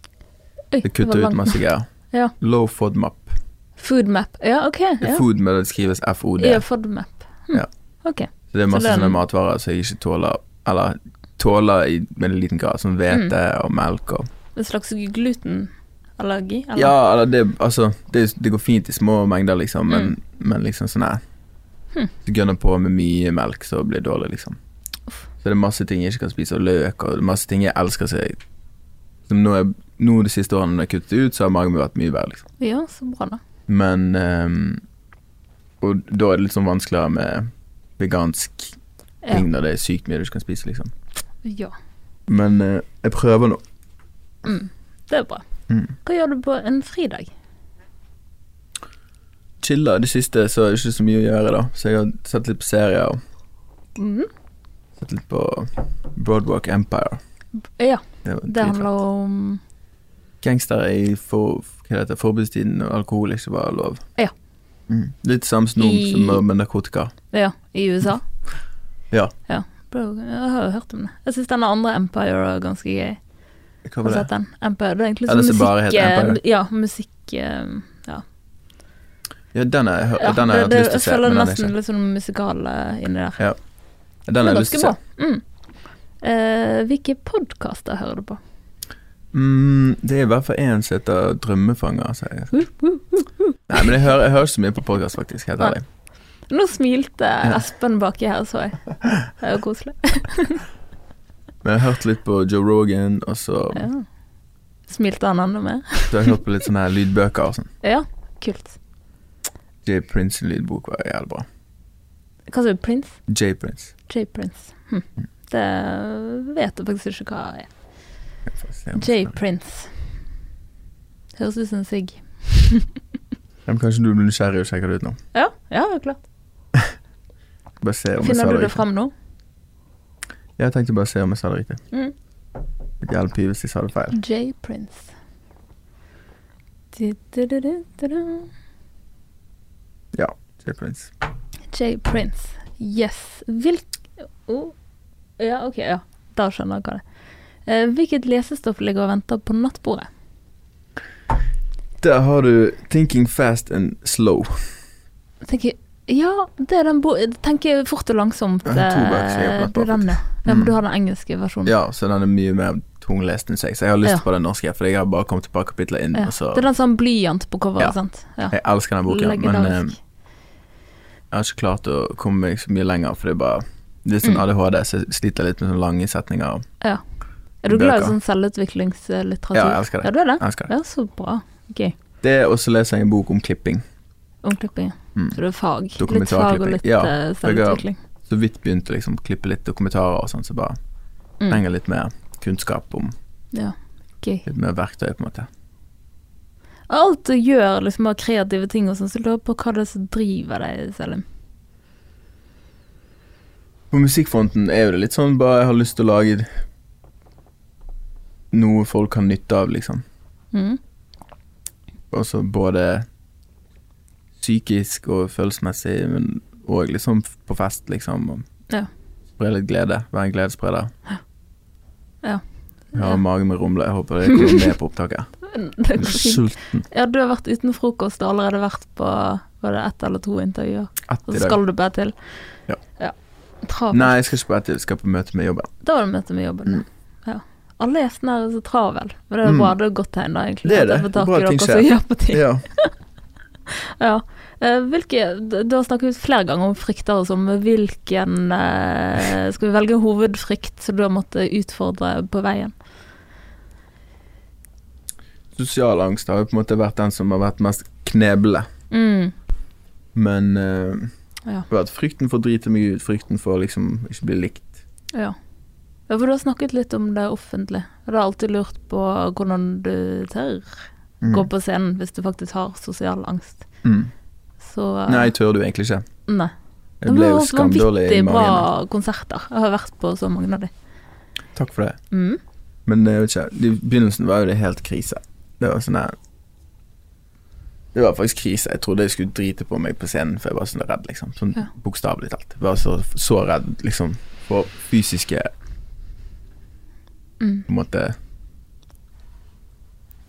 Det kutter ut masse greier. Ja. Low FODMAP. Foodmap. Ja, OK. Ja. Food med det skrives FOD. Ja, foodmap. Hm. Ja. OK. Så det er masse Så den- sånne matvarer som jeg ikke tåler, eller tåler i en liten grad, som hvete Mm. og melk og En slags glutenallergi? Eller? Ja, eller det Altså, det, det går fint i små mengder, liksom, men, Mm. men liksom sånn her Hm. Så gønner på med mye melk, så blir det dårlig, liksom. Uff. Så det er masse ting jeg ikke kan spise, og løk, og masse ting jeg elsker så jeg Som nå, er, nå de siste årene når jeg kuttet ut, så har magen min vært mye bedre, liksom. Ja, så bra, da. Men um, Og da er det litt sånn vanskeligere med vegansk ting når det er sykt mye du ikke kan spise, liksom. ja. Men uh, jeg prøver nå. Mm. Det er bra. Mm. Hva gjør du på en fridag? Chilla det siste, så er det ikke så mye å gjøre, da. Så jeg har sett litt på serier og Mm. sett litt på Broadwalk Empire. Ja, Det det handler om Gangstere i for, hva heter forbudstiden og alkohol ikke var lov. Ja. Mm. Litt samme som I- som med- narkotika. Ja, i USA. Ja. ja. Bro, Jeg har jo hørt om det. Jeg syns denne andre Empire er ganske gøy. Hva var det? Empire, det er egentlig sånn musikk... bare eh, Empire. Ja, musikk eh, Ja. Ja, den har jeg, hørt- Ja, den har jeg det, hatt lyst til jeg å se. føler Men er nesten litt sånn musikal eh, inni der. Ja. Den har jeg lyst til å se. Mm. Uh, hvilke podkaster hører du på? Mm, det er i hvert fall én som heter Drømmefanger. Jeg. Nei, men jeg hører, jeg hører så mye på podkast, faktisk. Helt ærlig. Nå smilte Espen baki her, så jeg. Det er jo koselig. Men jeg har hørt litt på Joe Rogan, og så, Ja. Smilte han enda mer? så har jeg hørt på litt sånne her lydbøker og sånn. Ja, kult. J. Prince lydbok var jævlig bra. Hva sa du? Prince? J. Prince. J. Prince. Hm. Det vet jeg faktisk ikke hva er. Jeg om J. Prince. Høres ut som en sigg. Kanskje du blir nysgjerrig og sjekker det ut nå? Ja, ja, klart. Bare se om Finner du det fram nå? Jeg tenkte bare å se om jeg sa det riktig. Mm. Litt hjelp hvis jeg sa det feil. J. Prince. Du-du-du-du-du-du. Ja, J. Prince. J. Prince. Yes. Hvilk... Oh. Ja, ok, ja. Da skjønner jeg hva det er. Eh, hvilket lesestoff ligger og venter på nattbordet? Der har du 'Thinking Fast and Slow'. Tenker, ja, det er den bo... Tenker fort og langsomt. Har det er den, ja. ja. Men Mm. du har den engelske versjonen. Ja, så den er mye mer tunglest enn seg. Så jeg har lyst Ja. på den norske, for jeg har bare kommet et par kapitler inn. Ja. Det er den sånn blyant på coveret, Ja. sant? Ja. jeg elsker den boken, men eh, jeg har ikke klart å komme meg så mye lenger, for det er bare Det er sånn Mm. ADHD, så jeg sliter litt med sånne lange setninger. Ja. Er du glad i sånn selvutviklingslitteratur? Ja, jeg elsker det. Ja, du er det? Jeg elsker det. Ja, så bra. Gøy. Det, er også leser jeg en bok om klipping. Omklipping. Mm. Så det er fag. Litt fag og litt Ja, selvutvikling. for jeg har- selvutvikling. Så vidt begynte liksom å klippe litt dokumentarer og sånn, så bare Mm. trenger litt mer kunnskap om Ja, gøy. litt mer verktøy, på en måte. Alt du gjør liksom av kreative ting og sånn, så lurer på hva det er som driver deg, Selim. På musikkfronten er jo det litt sånn bare jeg har lyst til å lage noe folk har nytte av, liksom. Mm. Altså både psykisk og følelsesmessig, men òg liksom på fest, liksom. Ja. Spre litt glede. Være en gledesspreder. Ja. Jeg har magen med rumler. Jeg håper det kommer med på opptaket. Det går sulten. Ja, du har vært uten frokost og allerede vært på var det ett eller to intervjuer. Og så skal du bare til. Ja. ja. Nei, jeg skal ikke på ett til. Jeg skal på møte med jobben. Da var det møte med jobben. Mm. Ja. Alle gjestene her er så travel. Men det er Mm. bra, det er et godt tegn da, egentlig. Det er det. Bra ting skjer. ting. Ja. Ja. Eh, hvilke, du har snakket flere ganger om frykter og sånn, hvilken eh, Skal vi velge hovedfrykt som du har måttet utfordre på veien? Sosial angst har jo på en måte vært den som har vært mest kneble. Mm. Men uh, Ja. frykten for å drite meg ut, frykten for å liksom ikke bli likt. Ja. Ja, for du har snakket litt om det offentlige. Og du har alltid lurt på hvordan du tør Mm. gå på scenen hvis du faktisk har sosial angst. Mm. Så uh, Nei, tør du egentlig ikke. nei. Jeg ble jo skamdårlig i vanvittig bra magen. konserter. Jeg har vært på så mange av de. Takk for det. Mm. Men jeg vet ikke, i begynnelsen var jo det helt krise. Det var sånn her Det var faktisk krise. Jeg trodde jeg skulle drite på meg på scenen, for jeg var sånn redd, liksom. Sånn Ja. bokstavelig talt. Jeg var så, så redd, liksom, for fysiske Mm. på en måte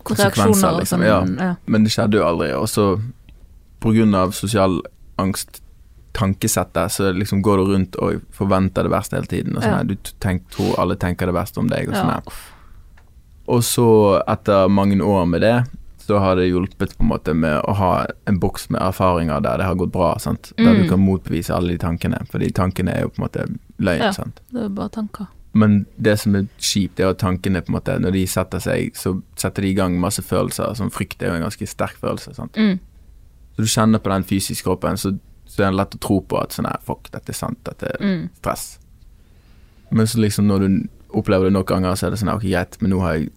konsekvenser, liksom. sånn. Ja. Ja. Men det skjedde jo aldri. Og så, på grunn av sosial angst, tankesettet, så liksom går du rundt og forventer det verste hele tiden. Og sånn Ja. Du tenk, tror alle tenker det verste om deg. Og, sånn Ja. og så, etter mange år med det, så har det hjulpet på en måte med å ha en boks med erfaringer der det har gått bra. Sant? Der Mm. du kan motbevise alle de tankene, for de tankene er jo på en måte løgn. Ja. Sant? Det er bare tanker. Men det som er kjipt, er at tankene på en måte, når de setter seg, så setter de i gang masse følelser. Som frykt er jo en ganske sterk følelse. Sant? Mm. Så du kjenner på den fysiske kroppen, så, så er det lett å tro på at sånn her, fuck, dette er sant, dette er Mm. stress. Men så liksom når du opplever det nok ganger, så er det sånn ok, greit, men nå har jeg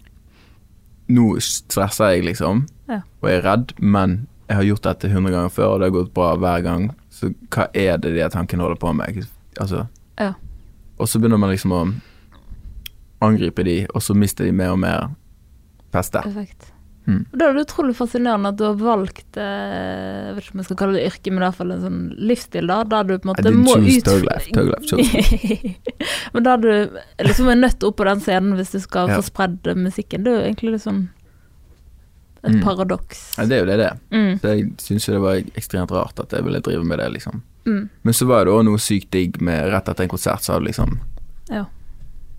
Nå stresser jeg, liksom, Ja. og jeg er redd, men jeg har gjort dette hundre ganger før, og det har gått bra hver gang, så hva er det de tankene holder på med? Altså Ja. Og så begynner man liksom å angripe de, og så mister de mer og mer feste. Perfekt. Mm. Da er det utrolig fascinerende at du har valgt eh, Jeg vet ikke om jeg skal kalle det yrke, men i hvert fall en sånn livsstil, da, der du på en måte må ut Thug Life, Thug Life Men der du liksom er nødt opp på den scenen hvis du skal Ja. få spredd musikken. Det er jo egentlig sånn Et Mm. paradoks. Ja, det er jo det det er. Mm. Så jeg syns jo det var ekstremt rart at jeg ville drive med det, liksom. Mm. Men så var det òg noe sykt digg med rett etter en konsert, så hadde du liksom Ja.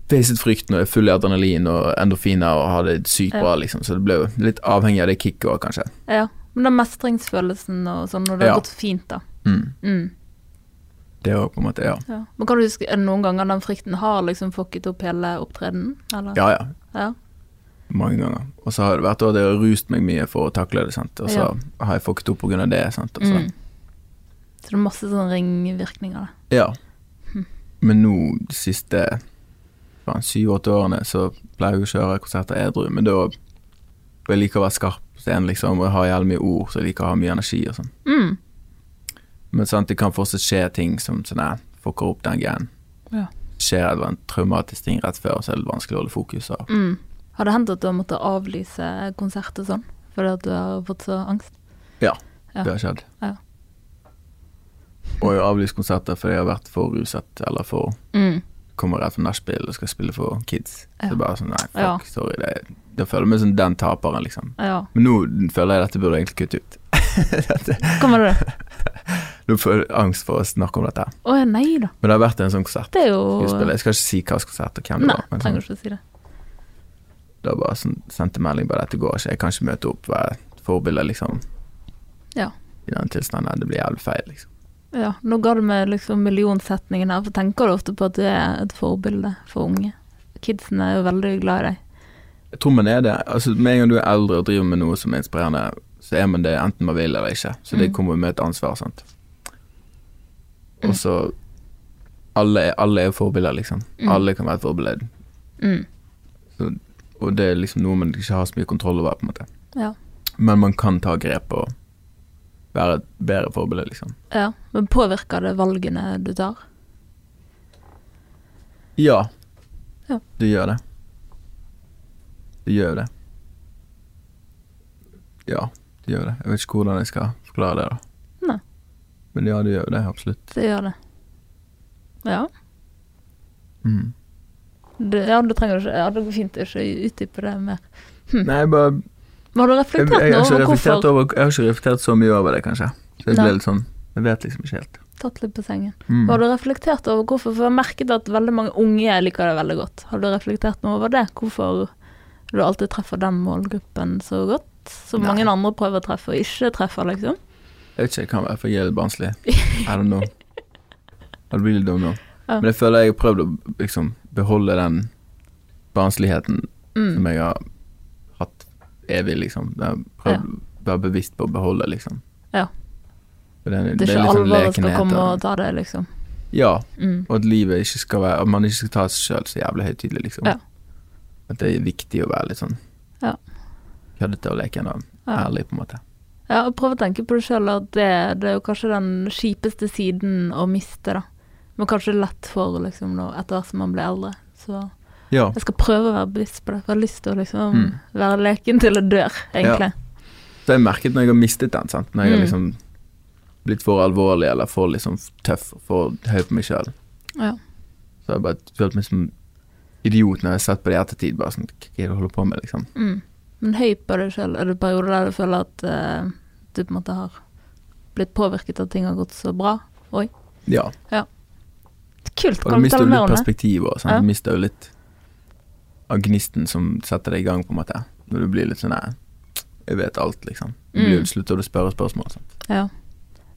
Facet frykten og er full i adrenalin og endorfiner og har det sykt bra, liksom. Så det ble jo litt avhengig av det kicket òg, kanskje. ja. Men den mestringsfølelsen og sånn, når det har Ja. gått fint, da. Mm. Mm. Det òg, på en måte, ja. Ja. Men kan du huske, er det noen ganger den frykten har liksom fucket opp hele opptredenen? Eller? Ja, ja. Ja. Mange ganger. Og så har det vært at jeg har rust meg mye for å takle det, sant. Og så Ja. har jeg fucket opp på grunn av det, sant. Og så, Mm. Så det er masse sånne ringvirkninger da. det. Ja. Men nå, de siste faen, syv-åtte årene, så pleier jeg å kjøre konserter edru. Men da jeg liker å være skarp scenen, liksom, og jeg har jævlig mye ord, så jeg liker å ha mye energi og sånn. Mm. Men sant, det kan fortsatt skje ting som sånn fucker opp den greien. Ja. Skjer det en traumatisk ting rett før, så er det vanskelig å holde fokus. Og. Mm. Har det hendt at du har måttet avlyse konserter sånn, fordi at du har fått så angst? Ja. Det har skjedd. Ja. Og jeg har avlyst konserter fordi jeg har vært for ruset, eller for Mm. Kommer rett fra nachspiel og skal spille for kids. Ja. Så det bare sånn, nei, fuck, Ja. sorry. Det, da føler jeg meg som den taperen, liksom. Ja. Men nå føler jeg dette burde egentlig kutte ut. Kommer det? Nå får jeg angst for å snakke om dette. Å ja, nei da. Men det har vært en sånn konsert. Det er jo Jeg, skal ikke si hva slags konsert og hvem det Nei, var. Men trenger sånn, ikke å si det. det var bare sånn, sendte melding bare dette går ikke. Jeg kan ikke møte opp, være forbilde, liksom. Ja. I den tilstanden. Det blir jævlig feil, liksom. Ja, nå ga du meg liksom millionsetningen her, for tenker du ofte på at du er et forbilde for unge? Kidsen er jo veldig glad i deg. Jeg tror man er det. Altså, Med en gang du er eldre og driver med noe som er inspirerende, så er man det enten man vil eller ikke. Så det Mm. kommer med et ansvar. sant? Og så alle, alle er forbilder, liksom. Mm. Alle kan være et forbilde. Mm. Så, og det er liksom noe man ikke har så mye kontroll over, på en måte. Ja. Men man kan ta grep og være et bedre forbilde, liksom. ja. Men påvirker det valgene du tar? Ja. Ja. Det gjør det. Det gjør det. Ja, det gjør det. Jeg vet ikke hvordan jeg skal forklare det, da. Nei. Men ja, det gjør det, absolutt. Det gjør det. Ja. Mm. Det, ja, du trenger ikke Ja, det går fint å ikke utdype det mer. Nei, bare Men har du jeg, jeg, reflektert jeg, har ikke over reflektert over, jeg har ikke reflektert så mye over det, kanskje. Så jeg Nei. ble litt sånn Jeg vet liksom ikke helt. Tatt litt på sengen. Mm. Har du reflektert over hvorfor? For jeg har merket at veldig mange unge liker det veldig godt. Har du reflektert noe over det? Hvorfor du alltid treffer den målgruppen så godt? Som mange andre prøver å treffe og ikke treffer, liksom? Jeg vet ikke, jeg kan være for jeg litt barnslig. I don't know. I really don't know. Ja. Men jeg føler jeg har prøvd å liksom beholde den barnsligheten Mm. som jeg har hatt evig, liksom. Prøv ja. være bevisst på å beholde, liksom. Ja. Det, er- Det er ikke liksom alvoret skal komme og ta det, liksom. Ja, Mm. og at livet ikke skal være At man ikke skal ta seg sjøl så jævlig høytidelig, liksom. Ja. At det er viktig å være litt sånn Ja. køddete og leken og Ja. ærlig, på en måte. Ja, og prøv å tenke på det sjøl, at det, det er jo kanskje den kjipeste siden å miste, da. Men kanskje lett for, liksom, nå, etter hvert som man blir eldre. Så Ja. jeg skal prøve å være bevisst på det, for jeg har lyst til å liksom Mm. være leken til jeg dør, egentlig. Så jeg merket når jeg har mistet den, sant. Når jeg har Mm. liksom blitt for alvorlig eller for liksom tøff og for høy på meg sjøl. Ja. Så har jeg bare følt meg som idiot når jeg har sett på det i ettertid. Bare sånn, hva er det du holder på med, liksom. Mm. Men høy på deg sjøl, er det perioder der du føler at uh, du på en måte har blitt påvirket av at ting har gått så bra? Ja. Kult, Og du mister jo litt perspektiv. Ja. Du mister jo litt av gnisten som setter deg i gang, på en måte. Når du blir litt sånn nei, Jeg vet alt, liksom. Du blir Mm. slutter du å spørre spørsmål. Sant? Ja.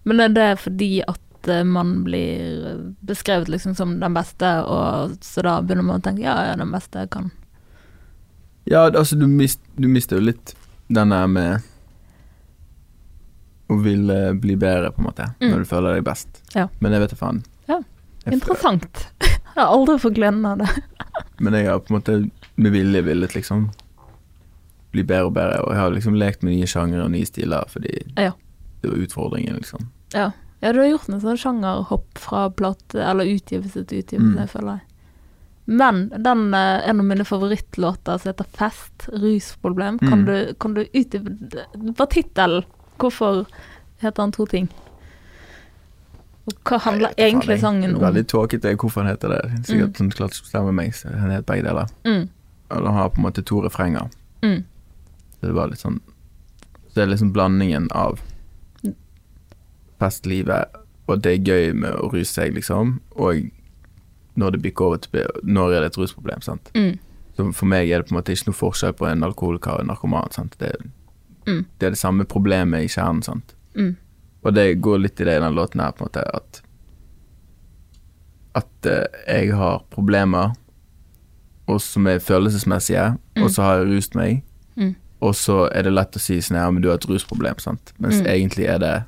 Men er det fordi at eh, man blir beskrevet liksom som den beste, og så da begynner man å tenke ja, ja, den beste jeg kan Ja, altså, du, mist, du mister jo litt den der med å ville bli bedre, på en måte, Mm. når du føler deg best. Ja. Men jeg vet da faen. Ja, Interessant. Jeg har aldri fått gleden av det. Men jeg har på en måte med vilje villet liksom bli bedre og bedre, og jeg har liksom lekt med nye sjangere og nye stiler fordi Ja. det var utfordringen, liksom. Ja. ja, du har gjort en sånn sjangerhopp fra plate, eller utgivelse til utgivelse, Mm. føler jeg. Men den eh, en av mine favorittlåter som heter Fest, rusproblem, kan, Mm. du, kan du utdype Bare tittelen. Hvorfor heter den to ting? Og hva handler Nei, egentlig sangen om? Veldig tåkete hvorfor han heter det. Sikkert sånn klart stemmer meg, så han heter begge deler. Mm, Eller han har på en måte to refrenger. mm, Så det var litt sånn det er liksom blandingen av festlivet og det er gøy med å ruse seg, liksom, og når det bikker over til Når er det et rusproblem, sant. Mm. Så for meg er det på en måte ikke noe forskjell på en alkoholiker og en narkoman. sant? Det, Mm. det er det samme problemet i kjernen, sant. Mm. Og det går litt i det i den låten her, på en måte, at At eh, jeg har problemer, og som er følelsesmessige, og så har jeg rust meg, Mm. og så er det lett å si sånn ja, men du har et rusproblem, sant. Mens Mm. egentlig er det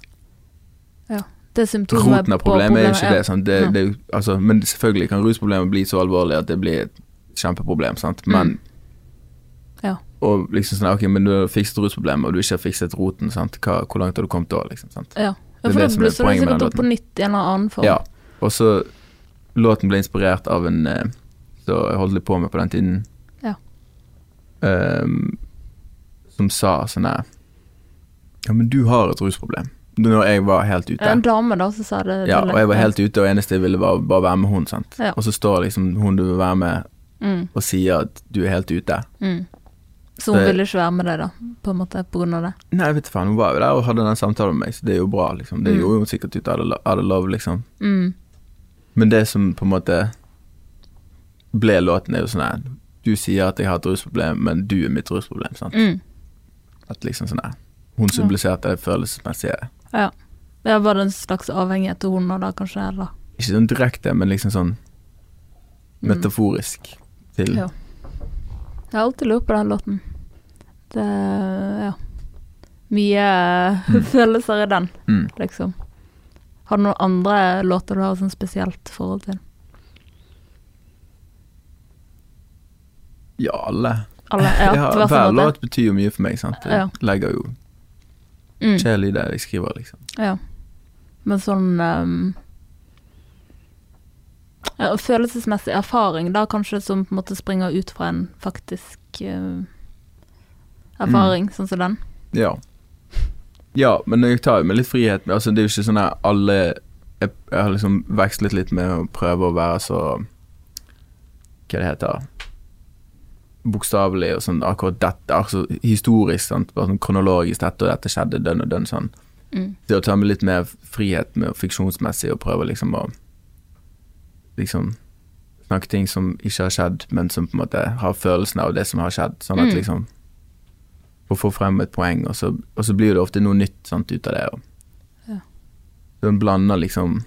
Det er symptomer Roten av på problemet er ikke ja. det, sant. Det, Ja. det altså, men selvfølgelig kan rusproblemet bli så alvorlig at det blir et kjempeproblem, sant. Men Mm. Ja. Og liksom sånn, ok, men du har fikset rusproblemet, og du ikke har fikset roten, sant. Hva, hvor langt har du kommet da, liksom? sant? Ja, ja for det som er blusser det sikkert opp på nytt i en eller annen form. Ja. Og så Låten ble inspirert av en eh, Så jeg holdt litt på med på den tiden. Ja. Um, som sa sånn her Ja, men du har et rusproblem. Når jeg var helt ute. En dame da som sa det. Ja, og jeg var helt ute, og eneste jeg ville var bare være med hun, sant. Ja. Og så står liksom hun du vil være med, mm, og sier at du er helt ute. mm. Så hun Det- ville ikke være med deg, da, på en måte, på grunn av det? Nei, vet du faen, hun var jo der og hadde den samtalen med meg, så det er jo bra, liksom. Det Mm. gjorde hun sikkert ut av det, love, liksom. Mm. Men det som på en måte ble låten, er jo sånn her Du sier at jeg har et rusproblem, men du er mitt rusproblem, sant. Mm. At liksom sånn her Hun symboliserte det følelsesmessige. Ja. ja. Var det en slags avhengighet til hun da, kanskje? Eller? Ikke sånn direkte, men liksom sånn Mm. metaforisk til Ja. Jeg har alltid lurt på den låten. Det Ja. Mye Mm. følelser i den, mm. liksom. Har du noen andre låter du har sånn spesielt forhold til? Ja, alle. Alle? Ja, Ja, på hver hver låt betyr jo mye for meg, sant. Jeg Ja. legger jo Mm. sjel i det jeg skriver, liksom. Ja. Men sånn um Følelsesmessig erfaring, da kanskje som på en måte springer ut fra en faktisk eh, erfaring, sånn som den. Ja. Ja, men jeg tar jo med litt frihet. Altså, det er jo ikke sånn at alle jeg, jeg har liksom vekslet litt med å prøve å være så Hva det heter Bokstavelig og sånn akkurat dette, altså historisk, sant. Bare sånn kronologisk. Dette og dette skjedde, den og den sånn. Mm. Det å ta med litt mer frihet med fiksjonsmessig og prøve liksom å Liksom snakke ting som ikke har skjedd, men som på en måte har følelsen av det som har skjedd. Sånn at Mm. liksom Å få frem et poeng, og så, og så blir det ofte noe nytt sant, ut av det. Og, Ja. Så en blander liksom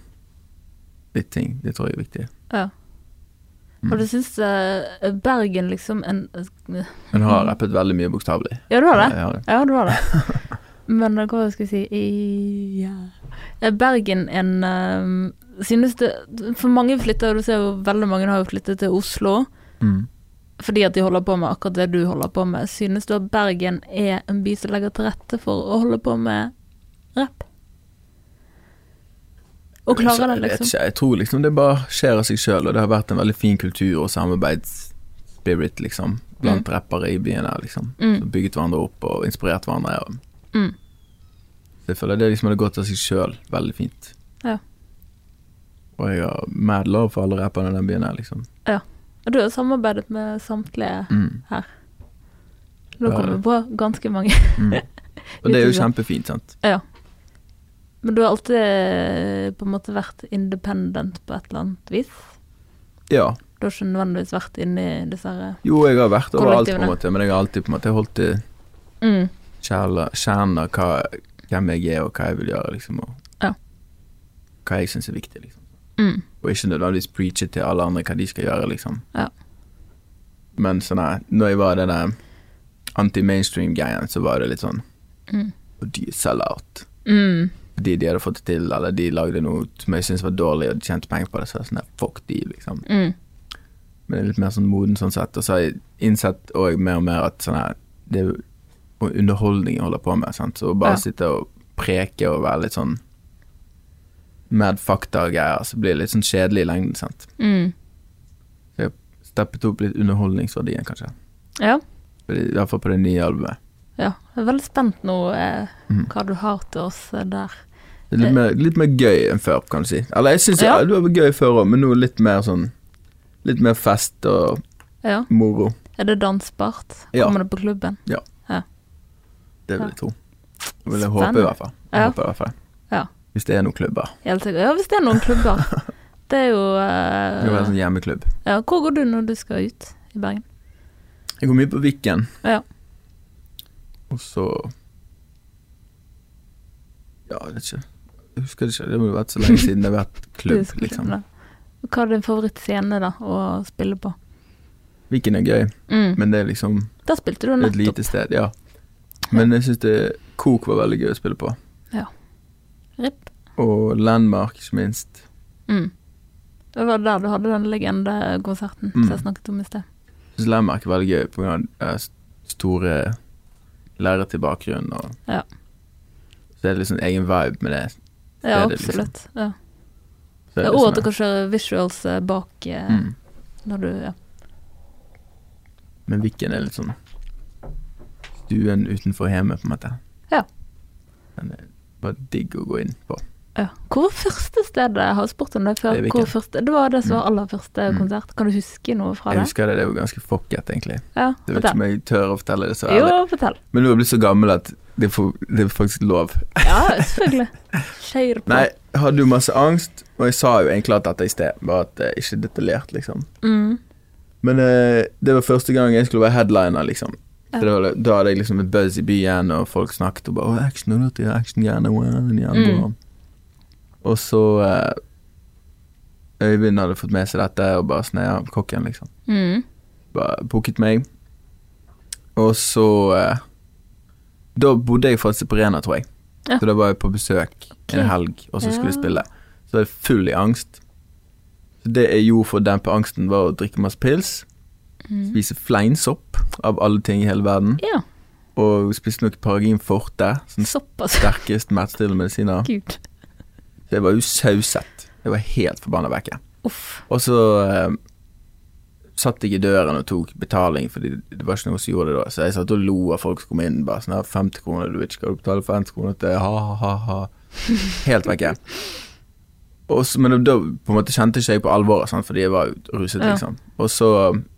litt ting. Det tror jeg er viktig. Ja. Mm. Og du syns eh, Bergen liksom en hun har rappet veldig mye bokstavelig. Ja, du har det? Ja, har det. Ja, du har det. Men eh, hva skal jeg si I, ja. Er Bergen en eh, Synes det For mange flytter, du ser jo veldig mange har jo flyttet til Oslo Mm. Fordi at de holder på med akkurat det du holder på med. Synes du at Bergen er en by som legger til rette for å holde på med rapp? Og Så klarer det, jeg liksom? ikke, jeg tror liksom det bare skjer av seg sjøl, og det har vært en veldig fin kultur og samarbeidsspirit, liksom, blant rappere i byen her, liksom. Mm. Som bygget hverandre opp og inspirert hverandre. Og Mm. så jeg føler det liksom hadde gått av seg sjøl veldig fint. Ja. Og jeg har mad love for alle rapperne i den byen her, liksom. Og Du har samarbeidet med samtlige Mm. Nå Ja, kommer vi på ganske mange. Mm. Og det er jo kjempefint, sant. Ja. Men du har alltid eh, på en måte vært independent på et eller annet vis? Ja. Du har ikke nødvendigvis vært inne i disse her Jo, jeg har vært overalt, på en måte, men jeg har alltid på en måte holdt til mm. kjernen av hvem jeg er, og hva jeg vil gjøre, liksom. Og Ja. hva jeg syns er viktig, liksom. Mm. Og ikke nødvendigvis preache til alle andre hva de skal gjøre, liksom. Ja. Men sånn her, når jeg var den der anti-mainstream-gangen, så var det litt sånn Mm. Og de selger sell-out. Mm. De, de hadde fått det til, eller de lagde noe som jeg syntes var dårlig, og de tjente penger på det, så var sånn der, fuck de, liksom. Mm. Men det er litt mer sånn moden sånn sett. Og så har jeg innsett òg mer og mer at sånn her Det er underholdning jeg holder på med, sant. Så bare Ja. sitte og preke og være litt sånn mad fakta-greier, så blir det litt sånn kjedelig i lengden, sant. Mm. Steppet opp litt underholdningsverdien, kanskje. Ja. I hvert fall på det nye albumet. ja. Jeg er veldig spent nå eh, Mhm. hva du har til oss eh, der. Det er litt mer, litt mer gøy enn før, kan du si. Eller jeg syns Ja. ja. det var gøy før òg, men nå litt mer sånn Litt mer fest og Ja. moro. Er det dansbart? Ja. Kommer det på klubben? Ja Det vil jeg tro. Det vil jeg håpe i hvert fall. Jeg Ja. håper i hvert fall. Ja. Hvis det er noen klubber. Helt sikkert. Ja, hvis det er noen klubber. Det er jo Det kan være eh, sånn hjemmeklubb. Ja, hvor går du når du skal ut i Bergen? Jeg går mye på Viken. Ja. Og så Ja, jeg vet ikke. Jeg husker det ikke. Det må jo vært så lenge siden det har vært klubb, liksom. Hva er din favorittscene da, å spille på? Viken er gøy, Mm. men det er liksom Der spilte du et lite sted, ja. Men jeg syns det Kok var veldig gøy å spille på. Ripp. Og Landmark, ikke minst. Mm. Det var der du hadde den legendekonserten Mm. som jeg snakket om i sted. Jeg syns Landmark er veldig gøy pga. av store lerret i bakgrunnen. Og Ja. Så er liksom egen vibe med det. Ja, er det liksom. absolutt. Er Ja, det og at som du er- kan kjøre visuals eh, bak eh, mm. når du ja. Men Viken er litt sånn stuen utenfor hjemmet, på en måte. Ja. Men det bare digg å gå inn på. ja. Hvor var første stedet? Jeg har spurt om det før. Det Hvor første, det var det som var Mm. aller første Mm. konsert. Kan du huske noe fra Jeg det? husker det, det var ganske fucket, egentlig. Ja, Jeg vet ikke om jeg tør å fortelle det så ærlig. Jo, fortell. Men nå er jeg blitt så gammel at det, får, det er faktisk lov. Ja, selvfølgelig. Kjør på. Nei, jeg hadde jo masse angst, og jeg sa jo egentlig at dette i sted, bare at det er ikke detaljert, liksom. Mm. Men eh, det var første gang jeg skulle være headliner, liksom. Var, da hadde jeg liksom et buzz i byen, og folk snakket og bare action, og dette action, gjerne, gjerne. Mm. Og så eh, Øyvind hadde fått med seg dette, og bare sånn, ja, kokken, liksom. Mm. Bare booket meg. Og så eh, Da bodde jeg faktisk på Rena, tror jeg. Ja. Så da var jeg på besøk okay. en helg, og så skulle jeg Ja. spille. Så var jeg full i angst. Så det jeg gjorde for å dempe angsten, var å drikke masse pils, Mm. spise fleinsopp av alle ting i hele verden, Ja, og spiste nok Paragin forte, sånn såpass. sterkest smertestillende medisiner. Gud. Så jeg var jo sauset. Jeg var helt forbanna vekke. Og så eh, satt jeg i døren og tok betaling, fordi det var ikke noe som gjorde det da. Så jeg satt og lo av folk som kom inn, bare sånn her 50 kroner, du vet ikke hva du betaler 50 kroner til, ha, ha, ha, ha. Helt vekke. Og så, men da på en måte kjente ikke jeg på alvoret, sant, fordi jeg var ruset, Ja. liksom. Og så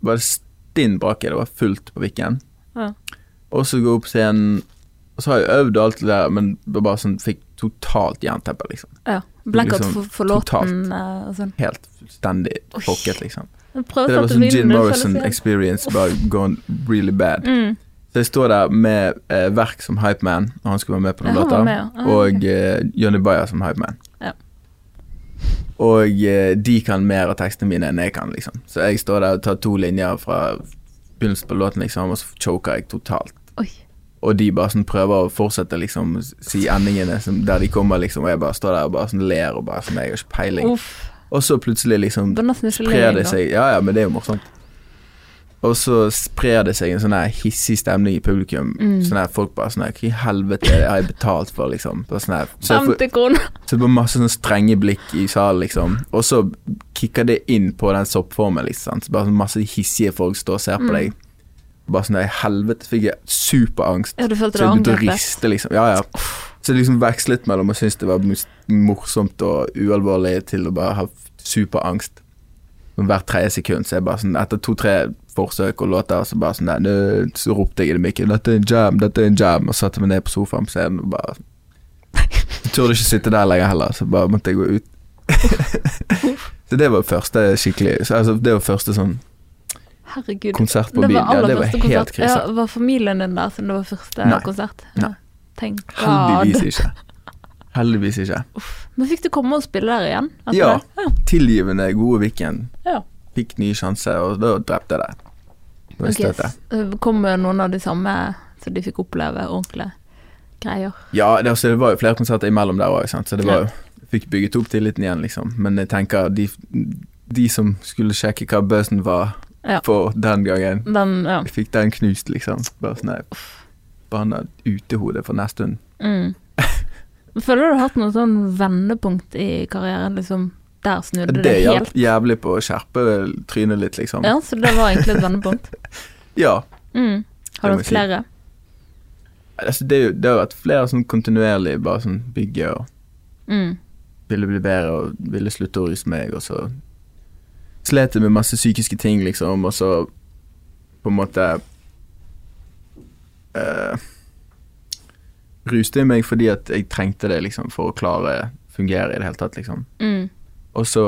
var det stinn brakke, det var fullt på Viken. Ja. Og så gå opp på scenen, og så har jeg øvd og alt det der, men det var bare sånn, fikk totalt jernteppe, liksom. ja. Blackout Liksom, for, for låten totalt, og sånn. Helt fullstendig Oi. fucket, liksom. Prøv Det var sånn det, Morrison experience, bare gone really bad. Mm. Så jeg står der med eh, Verk som hypeman, og han skulle være med på noen låter, ja. Ah, og eh, Johnny Bayer som hypeman. Og eh, de kan mer av tekstene mine enn jeg kan, liksom. Så jeg står der og tar to linjer fra begynnelsen på låten, liksom, og så choker jeg totalt. Oi. Og de bare sånn prøver å fortsette, liksom, si endingene som, der de kommer, liksom, og jeg bare står der og bare sånn ler og bare sånn, jeg har ikke peiling. Uff. Og så plutselig liksom sprer det seg Ja, ja, men det er jo morsomt. Og så sprer det seg en sånn hissig stemning i publikum. Mm. Sånn her folk bare sånn her Hva i helvete har jeg betalt for, liksom? Bare sånn her, så, får, 50 kroner. så det var masse sånn strenge blikk i salen, liksom. Og så kicker det inn på den soppformen, liksom. Så bare sånn masse hissige folk står og ser på Mm. deg. Bare sånn her helvete fikk jeg superangst. Ja, du følte Så det jeg begynte å angrepet? riste, liksom. Ja, ja. Så det liksom vekslet mellom å synes det var morsomt og ualvorlig til å bare ha superangst. Hvert tredje sekund så er jeg bare sånn Etter to-tre forsøk og låter, så bare sånn der Så ropte jeg i det mikken 'Dette er en jam, dette er en jam', og satte meg ned på sofaen på scenen og bare Jeg turde ikke sitte der lenger heller, så bare måtte jeg gå ut. så det var første skikkelig så, altså, Det var første sånn Herregud. konsert på byen. Ja, det var helt konsert. krise. Ja, var familien din der siden det var første Nei. konsert? Nei. Ja. Tenk Heldigvis ikke. Heldigvis ikke. Men fikk du komme og spille der igjen? Ja. ja. Tilgivende, gode Viken. Ja. Fikk ny sjanse, og da drepte jeg det. Det var Ok, støtet. s- øh, Kom noen av de samme så de fikk oppleve ordentlige greier? Ja, det, altså, det var jo flere konserter imellom der òg, så det var jo Fikk bygget opp tilliten igjen, liksom. Men jeg tenker de, de som skulle sjekke hva bøsen var Ja. for den gangen, Den, ja. fikk den knust, liksom. Bare sånn Banna utehodet for neste stund. Mm. Føler du du har hatt noe sånn vendepunkt i karrieren, liksom? Der snudde det, Det hjalp jævlig på å skjerpe trynet litt, liksom. Ja, så det var egentlig et vendepunkt? Ja. Mm. Har du hatt flere? Altså, det, det har vært flere sånn kontinuerlig bare sånn bygge og Mm. ville bli bedre og ville slutte å ruse meg, og så slet jeg med masse psykiske ting, liksom, og så på en måte eh, ruste jeg meg fordi at jeg trengte det liksom for å klare å fungere i det hele tatt, liksom. Mm. Og så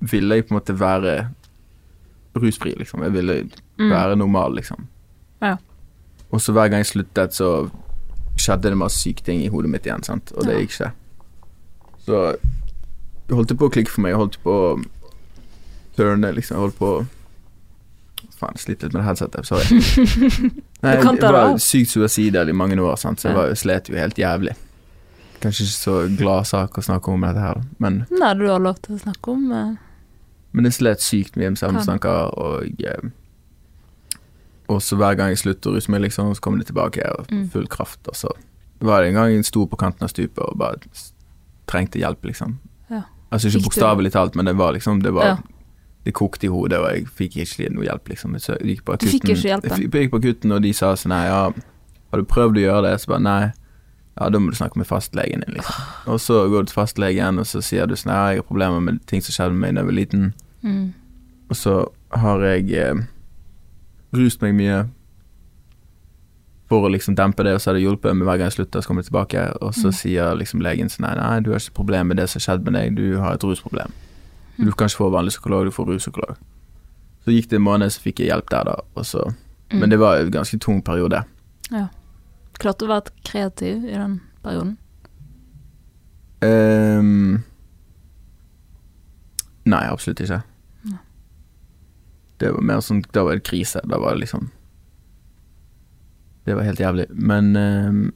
ville jeg på en måte være rusfri, liksom. Jeg ville Mm. være normal, liksom. Ja. Og så hver gang jeg sluttet, så skjedde det masse syke ting i hodet mitt igjen, sant. Og det gikk ikke. Så det holdt på å klikke for meg. Jeg holdt på å turne, liksom. Jeg holdt på å Faen, jeg sliter litt med det headsetet. Sorry. Nei, jeg var sykt suicidal i mange år, sant? så jeg var, slet jo helt jævlig. Kanskje ikke så glad sak å snakke om dette her, men Nei, du har lov til å snakke om eh, Men jeg slet sykt mye med selvmordstanker, og eh, Og så hver gang jeg slutter å ruse meg, liksom, så kommer det tilbake her, Mm. full kraft. Og så var det en gang jeg sto på kanten av stupet og bare trengte hjelp, liksom. Ja. Altså ikke bokstavelig talt, men det var liksom Det var Ja. Det kokte i hodet, og jeg fikk ikke noe hjelp, liksom. Så jeg gikk på Du fikk ikke hjelp, Jeg, jeg gikk på akutten, og de sa sånn ja, har du prøvd å gjøre det? Så bare nei. Ja, da må du snakke med fastlegen din, liksom. Og så går du til fastlegen, og så sier du sånn Ja, jeg har problemer med ting som skjedde med meg da jeg var liten. mm. Og så har jeg eh, rust meg mye for å liksom dempe det, og så har det hjulpet meg hver gang jeg slutter, så kommer jeg tilbake. Og så Mm. sier liksom legen sånn nei, nei, du har ikke problem med det som har skjedd med deg, du har et rusproblem. Du kan ikke få vanlig psykolog, du får ruspsykolog. Så gikk det en måned, så fikk jeg hjelp der, da. Og så, Mm. Men det var en ganske tung periode. Klarte du å være kreativ i den perioden? Um, nei, absolutt ikke. Ja. Det var mer sånn Da var det krise. Da var det liksom Det var helt jævlig. Men um,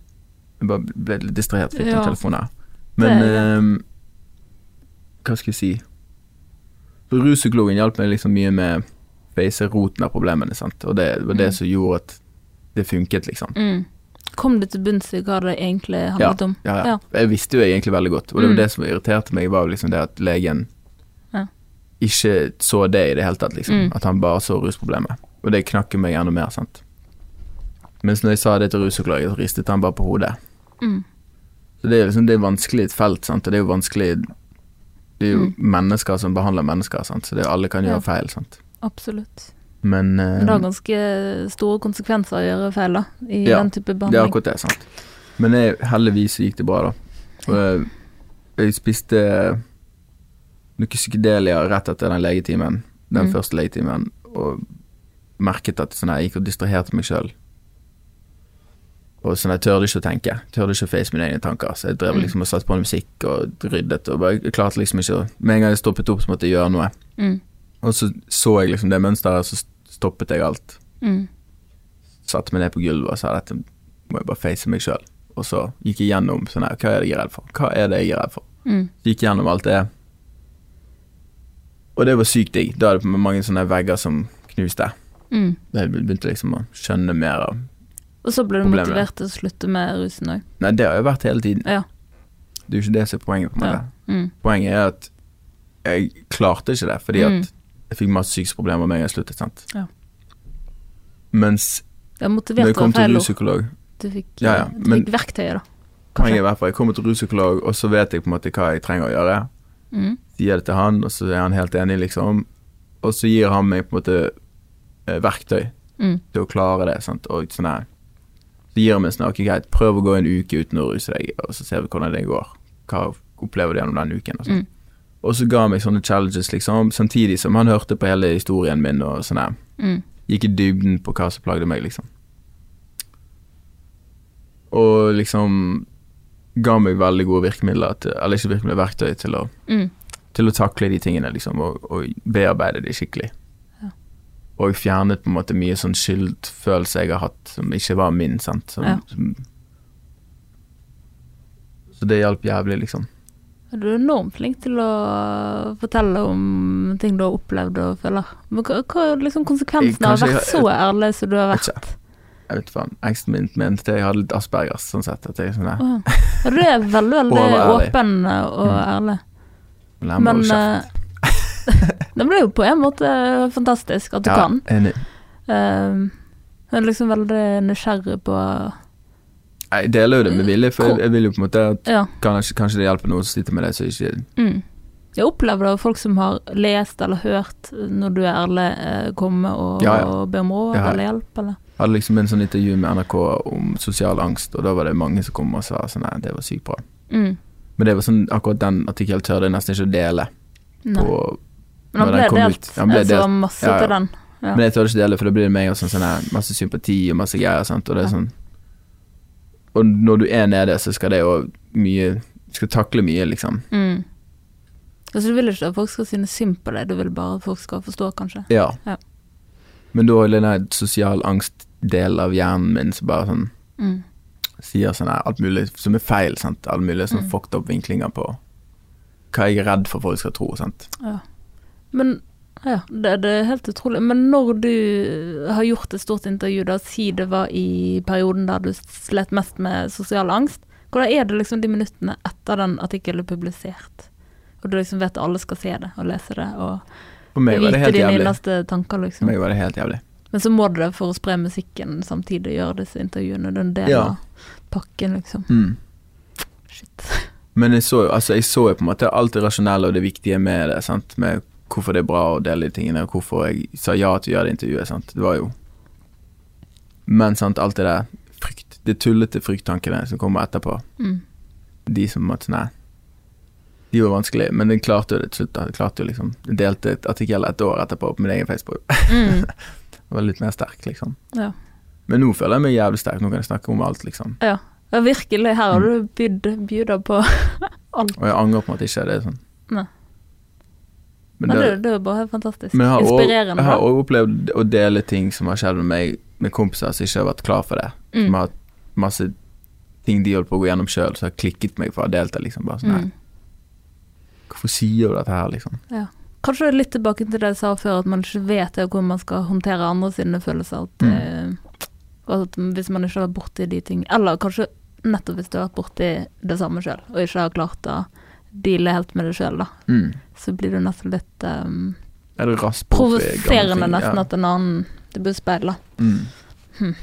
Jeg bare ble litt distrahert, fikk Ja. en telefon her. Men ehm, Hva skal jeg si Så Ruspsykologen hjalp meg liksom mye med face roten av problemene, sant. Og det var det Mm. som gjorde at det funket, liksom. Mm. Kom du til bunns i hva det egentlig handlet om? Ja, ja. Ja. Jeg visste jo egentlig veldig godt, og det var Mm. det som irriterte meg, var jo liksom det at legen Ja. ikke så det i det hele tatt, liksom. Mm. At han bare så rusproblemet. Og det knakk meg enda mer, sant. Mens når jeg sa det til ruspsykologen, så ristet han bare på hodet. Mm. Så det er liksom det er vanskelig et felt, sant, og det er jo vanskelig Det er jo Mm. mennesker som behandler mennesker, sant, så det, alle kan Ja. gjøre feil, sant. Absolutt. Men Men eh, det har ganske store konsekvenser å gjøre feil da, i Ja, den type Det er behandling. akkurat det, sant. Men jeg, heldigvis gikk det bra, da. Og jeg, jeg spiste noe psykedelia rett etter den legetimen, den Mm. første legetimen, og merket at sånn, jeg gikk og distraherte meg sjøl. Og sånn, jeg tørde ikke å tenke. Tørde ikke å face mine egne tanker. Så jeg drev Mm. liksom og satte på musikk og ryddet, og bare, jeg klarte liksom ikke å Med en gang jeg stoppet opp, så måtte jeg gjøre noe. Mm. Og så så jeg liksom det mønsteret, så stoppet jeg alt Mm. satte meg ned på gulvet og sa dette må jeg bare face meg sjøl. Og så gikk jeg gjennom sånn her, hva er det jeg er redd for? Hva er det jeg er redd for? Mm. Gikk jeg gjennom alt det. Og det var sykt digg. Da er det mange sånne vegger som knuste. Mm. Jeg begynte liksom å skjønne mer av Og så ble du Problemet. motivert til å slutte med rusen òg. Nei, det har jo vært hele tiden. Ja. Det er jo ikke det som er poenget. på meg. Ja. Mm. Poenget er at jeg klarte ikke det, fordi Mm. at jeg fikk masse psykiske problemer med en gang jeg sluttet. sant? Ja. Mens jeg når jeg kom til ruspsykolog Du fikk, Ja, ja, du fikk verktøyet, da. Poenget er i hvert fall jeg kommer til ruspsykolog, og så vet jeg på en måte hva jeg trenger å gjøre. Mm. sier det til han, og så er han helt enig, liksom. Og så gir han meg på en måte eh, verktøy Mm. til å klare det. Sant? Og sånn her. Så gir vi sånn, ok, prøv å gå en uke uten å ruse deg, og så ser vi hvordan det går. Hva opplever du gjennom den uken? Og, sånn. Mm. og så ga han meg sånne challenges, liksom, samtidig som han hørte på hele historien min og sånn her. Mm. Gikk i dybden på hva som plagde meg, liksom. Og liksom ga meg veldig gode virkemidler, til, eller ikke virkemidler, verktøy til å Mm. til å takle de tingene, liksom, og, og bearbeide de skikkelig. Og fjernet på en måte mye sånn skyldfølelse jeg har hatt, som ikke var min, sant. Som, Ja. som, så det hjalp jævlig, liksom. Du er enormt flink til å fortelle om ting du har opplevd og føler. Men hva, hva er liksom konsekvensen av å være så ærlig som du har vært? ikke. Jeg vet faen. Eksen min mente jeg hadde litt aspergers, sånn sett. At jeg sånn der. Ja, Du er veldig, veldig åpen og Mm. ærlig. Mm. Men eh, det blir jo på en måte fantastisk at du Ja, kan. enig. Um, jeg er liksom veldig nysgjerrig på Jeg deler jo det med vilje, for jeg, jeg vil jo på en måte at Ja. kanskje, kanskje det hjelper noen som sliter med det, så ikke Mm. Jeg opplever det av folk som har lest eller hørt når du er ærlig, eh, komme og, Ja, ja. og be om råd eller hjelp, eller Jeg hadde liksom en sånn intervju med NRK om sosial angst, og da var det mange som kom og sa sånn Nei, det var sykt bra. Mm. Men det var sånn, akkurat den artikkelen tørde jeg nesten ikke å dele. Nei. På, Men han ble delt. Han ble Jeg så masse Ja, ja. til den. Ja. Men jeg tør ikke dele, for da blir det meg og sånn, sånn her, masse sympati og masse greier. Sant? Og det er sånn Og når du er nede, så skal det jo mye skal takle mye, liksom. Mm. Altså, du vil ikke at folk skal synes synd på deg, du vil bare at folk skal forstå, kanskje. Ja. Ja. Men da er den sosial angst-delen av hjernen min som bare sånn Mm. sier sånn her alt mulig som er feil, sant. Alle mulige sånn Mm. fucked up vinklinger på hva jeg er redd for folk skal tro, sant. Ja. Men ja, det, det er helt utrolig. Men når du har gjort et stort intervju, da si det var i perioden der du slet mest med sosial angst, hvordan er det liksom de minuttene etter den artikkelen er publisert? Og du liksom vet at alle skal se det og lese det og For vite dine innerste tanker, For liksom. meg var det helt jævlig. Men så må du det for å spre musikken samtidig, gjøre disse intervjuene. Det er en del Ja. av pakken, liksom. Mm. Shit. Men jeg så, jo- altså, jeg så jo på en måte alt det rasjonelle og det viktige med det. Sant? Med hvorfor det er bra å dele de tingene, og hvorfor jeg sa ja til å gjøre det intervjuet. Sant? Det var jo Men sant, alt det der frykt, de tullete frykttankene som kommer etterpå, Mm. de som måtte Nei. De var vanskelig, men den klarte jo det til slutt. Den klarte jo liksom Jeg delte et artikkel et år etterpå på min egen Facebook. Mm. Var litt mer sterk, liksom. Ja. Men nå føler jeg meg jævlig sterk. Nå kan jeg snakke om alt, liksom. ja. Ja, virkelig. Her har Mm. du bydd på alt. Og jeg angrer på at ikke det er sånn. Nei. Men Men det, det, det er bare fantastisk. Har også- Jeg har òg opplevd å dele ting som har skjedd med meg, med kompiser som ikke har vært klar for det. Som Mm. har hatt masse ting de holdt på å gå gjennom sjøl, som har klikket meg for å ha delt det. Liksom. Bare sånn, Mm. hvorfor sier du dette her, liksom? Kanskje litt tilbake til det jeg sa før, at man ikke vet det, hvordan man skal håndtere andre sine følelser. At, Mm. eh, at hvis man ikke har vært borti de tingene Eller kanskje nettopp hvis du har vært borti det samme sjøl, og ikke har klart å deale helt med det sjøl, da. Mm. Så blir du nesten litt um, Er det raskt provoserende nesten Ja. at en annen Det blir speil, da. Mm.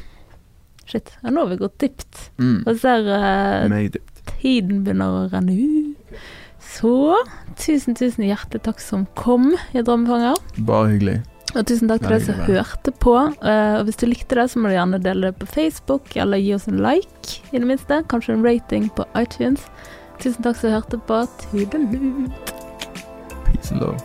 Shit. Ja, nå har vi gått dypt. Mm. Og ser uh, tiden begynner å renne ut. Så tusen, tusen hjertelig takk som kom i Drømmefanger. Bare hyggelig. Og tusen takk til deg som hørte på. Uh, og hvis du likte det, så må du gjerne dele det på Facebook, eller gi oss en like, i det minste. Kanskje en rating på iTunes. Tusen takk for at som hørte på. Tudelut. Peace and love.